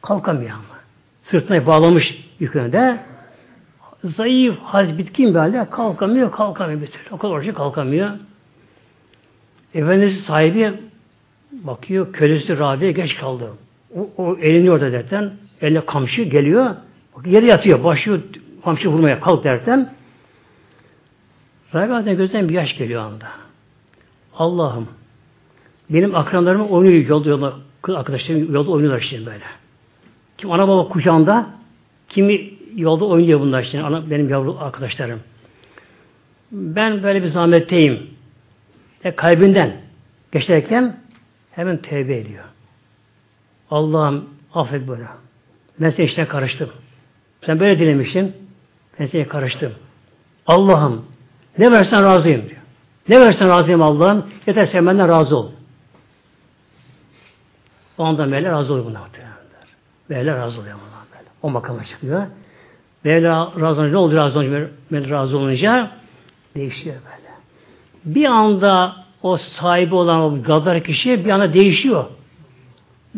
Kalkamıyor ama. Sırtına bağlamış yükünü de. Zayıf, hal bitkin bir halde kalkamıyor, kalkamıyor bir türlü. O kadar orucu kalkamıyor. Efendisi sahibi bakıyor, kölesi Rabi'ye geç kaldı. O, o elini orada derken, eline kamçı geliyor. Bak, yere yatıyor, başlıyor kamçı vurmaya kalk derken Rabi'den gözden bir yaş geliyor anda. Allah'ım benim akranlarım oynuyor yolda yolda kız arkadaşlarım yolda oynuyorlar işte böyle. Kim ana baba kucağında kimi yolda oynuyor bunlar işte ana, benim yavru arkadaşlarım. Ben böyle bir zahmetteyim. E, kalbinden geçerken hemen tevbe ediyor. Allah'ım affet bana. Ben senin işine karıştım. Sen böyle dilemişsin. Ben seni karıştım. Allah'ım ne versen razıyım diyor. Ne versen razıyım Allah'ım. Yeter sen benden razı ol. O anda Mevla razı oluyor buna. Mevla razı oluyor buna. O makama çıkıyor. Mevla razı olunca ne oldu razı olunca? Mevla razı olunca değişiyor böyle. Bir anda o sahibi olan o gaddar kişi bir anda değişiyor.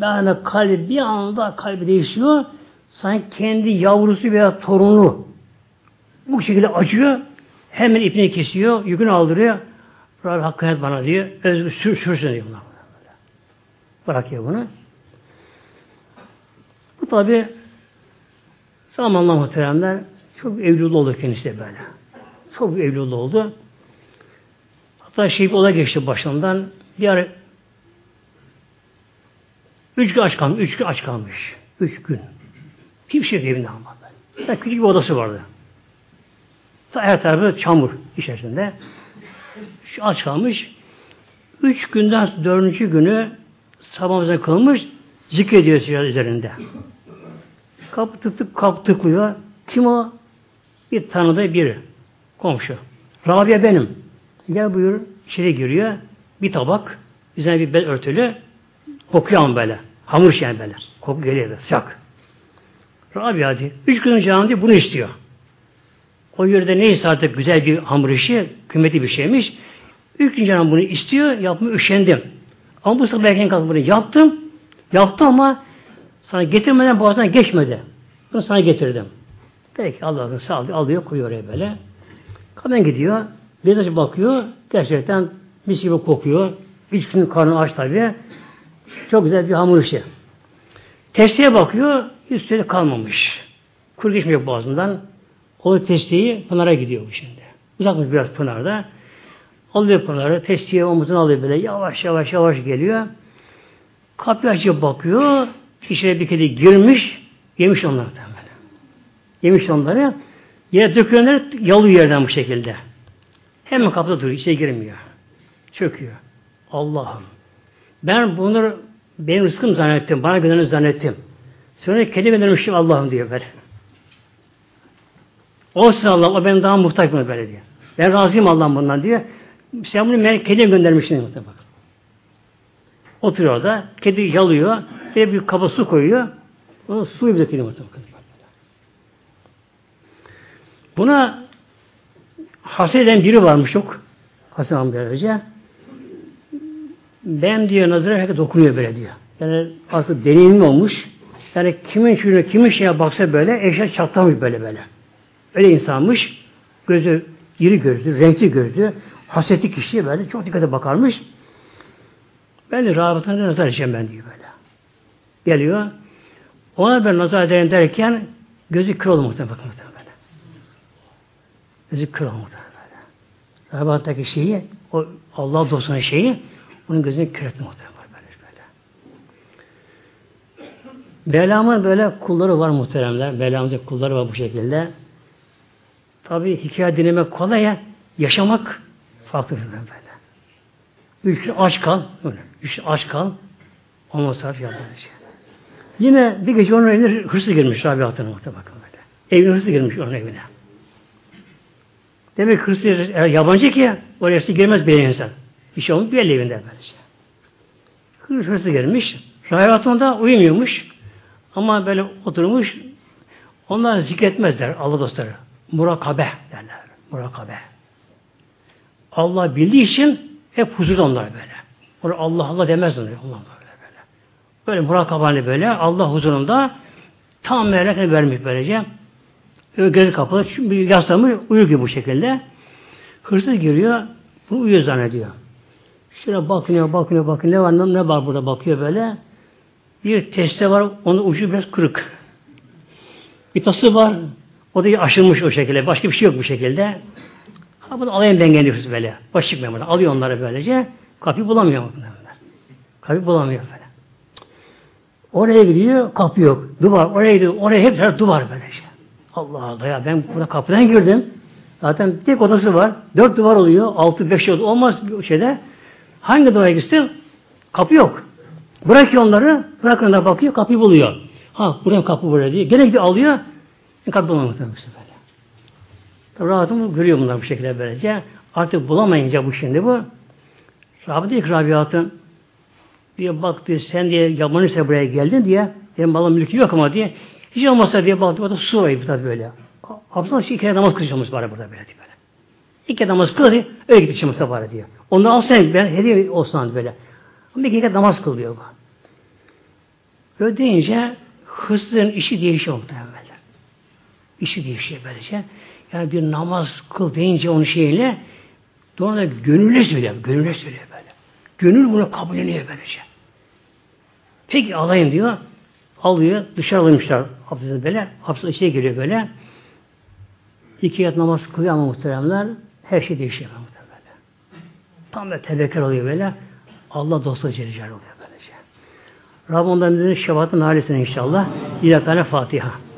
Yani kalbi bir anda kalbi değişiyor. Sanki kendi yavrusu veya torunu bu şekilde acıyor. Hemen ipini kesiyor, yükünü aldırıyor. Rabbi hakkı et bana diyor. Özgür sür, sürsün diyor. Buna. Bırakıyor bunu. Bu tabi zamanla muhteremler çok evlulu oldu kendisi böyle. Çok evlulu oldu. Hatta şey olay geçti başından. Bir ara üç gün aç kalmış. Üç gün aç kalmış. Üç gün. Hiçbir şey evinde ama. Küçük bir odası vardı. Her tarafı çamur içerisinde. Şu aç kalmış. Üç günden dördüncü günü sabahımıza kılmış zikrediyor silah üzerinde. Kapı tık tık kapı tıklıyor. Kim o? Bir tanıdığı biri. Komşu. Rabia benim. Gel buyur. İçeri giriyor. Bir tabak. Üzerine bir bez örtülü. Kokuyor ama böyle. Hamur şey böyle. Koku geliyor böyle. Sıcak. Rabia diyor. Üç gün önce diyor bunu istiyor. O yerde neyse artık güzel bir hamur işi, kıymetli bir şeymiş. Üç gün canım bunu istiyor, yapmaya üşendim. Ama bu sabah erken kalkıp bunu yaptım. Yaptım ama sana getirmeden boğazdan geçmedi. Bunu sana getirdim. Peki Allah'ın sağ ol, alıyor, koyuyor oraya böyle. Kadın gidiyor, bir açı bakıyor, gerçekten mis gibi kokuyor. Üç gün karnı aç tabi. Çok güzel bir hamur işi. Testiye bakıyor, süre kalmamış. Kuru geçmiyor boğazından. O testiyi Pınar'a gidiyor bu şimdi. Uzakmış biraz Pınar'da. Alıyor Pınar'ı, testiye omuzuna alıyor böyle. Yavaş yavaş yavaş geliyor. Kapıyı açıp bakıyor. İçeri bir kedi girmiş. Yemiş onları böyle. Yemiş onları. Yere dökülenler yalıyor yerden bu şekilde. Hemen kapıda duruyor. içeri girmiyor. Çöküyor. Allah'ım. Ben bunları benim rızkım zannettim. Bana gönderini zannettim. Sonra kedi göndermişim Allah'ım diyor böyle. Olsun Allah, o benim daha muhtaç mı böyle diyor. Ben razıyım Allah'ım bundan diyor. Sen bunu kediye göndermişsin. Bak. Oturuyor orada. Kedi yalıyor. Bir bir kaba su koyuyor. Ona suyu bize kedi Buna haset eden biri varmış çok. Hasan amca Ben diyor nazara herkes dokunuyor böyle diyor. Yani artık deneyimli olmuş. Yani kimin şuna kimin şeye baksa böyle eşya çatlamış böyle böyle. Öyle insanmış. Gözü iri gözlü, renkli gözlü, hasetli kişiye böyle çok dikkate bakarmış. Ben de rabıtına nazar edeceğim ben diyor böyle. Geliyor. Ona ben nazar ederim derken gözü kır oldu muhtemelen bakın böyle. Gözü kır oldu muhtemelen böyle. Rabıttaki şeyi, o Allah dostuna şeyi, onun gözünü kır etti muhtemelen böyle. böyle. Belamın böyle kulları var muhteremler. Belamızın kulları var bu şekilde. Tabi hikaye dinlemek kolay ya, yaşamak farklı bir böyle. Üç gün aç kal. Öyle. Üç gün aç kal. Ondan sonra yaptı. Yine bir gece onun evine hırsız girmiş Rabia Hatun'a bakın böyle. Evine hırsız girmiş onun evine. Demek hırsız eğer yabancı ki oraya hırsız girmez bir insan. Bir şey olmuş bir evinde böylece. Hırsız, hırsız girmiş. Rabia Hatun uyumuyormuş. Ama böyle oturmuş. Onlar zikretmezler Allah dostları. Murakabe derler. Murakabe. Allah bildiği için hep huzur onlar böyle. Onu Allah Allah demez onlar. Allah böyle böyle. Böyle murakabani böyle Allah huzurunda tam melekine vermiş böylece. Öyle gözü kapalı. Çünkü yaslamış uyuyor gibi bu şekilde. Hırsız giriyor. Bu uyuyor zannediyor. Şöyle bakıyor, bakıyor, bakıyor. Ne var, ne var burada bakıyor böyle. Bir teste var, onun ucu biraz kırık. Bir tası var, o da aşılmış o şekilde. Başka bir şey yok bu şekilde. Ha bunu alayım ben kendi böyle. Baş çıkmıyor buradan. Alıyor onları böylece. Kapıyı bulamıyor. Kapıyı bulamıyor böyle. Oraya gidiyor, kapı yok. Duvar, oraya gidiyor, oraya hep her duvar böylece. Allah Allah ya ben burada kapıdan girdim. Zaten tek odası var. Dört duvar oluyor. Altı, beş yıl olmaz bir şeyde. Hangi duvara gitsin? Kapı yok. Bırakıyor onları. Bırakın da bakıyor. Kapıyı buluyor. Ha buraya kapı buraya diye. Gene gidiyor alıyor. Kapı bulamıyor böyle. Rahatım görüyor bunlar bu şekilde böylece. Artık bulamayınca bu şimdi bu. Rabbi diyor ki Rabiat'ın diye baktı sen diye yabancıysa buraya geldin diye benim malım mülkü yok ama diye hiç olmazsa diye baktı orada su var burada böyle. Abdullah şey iki kere namaz kılacağımız var burada böyle böyle. İki kere namaz kıldı öyle gitti var diyor. Ondan al sen ben hediye olsun böyle. Ama iki kere namaz kıl diyor. Öyle deyince hırsızın işi değişiyor muhtemelen. İşi değişiyor böylece. Yani bir namaz kıl deyince onun şeyle sonra gönülle söylüyor. Gönülle söylüyor böyle. Gönül bunu kabulleniyor böylece. Peki alayım diyor. Alıyor. Dışarı almışlar. Hapiste böyle. Hapiste içine giriyor böyle. İki yat namaz kılıyor ama muhteremler her şey değişiyor muhteremler. Tam böyle tevekkül oluyor böyle. Allah dostu Celle oluyor böylece. Rabbim ondan bize şefaatın halisine inşallah. Tane Fatiha.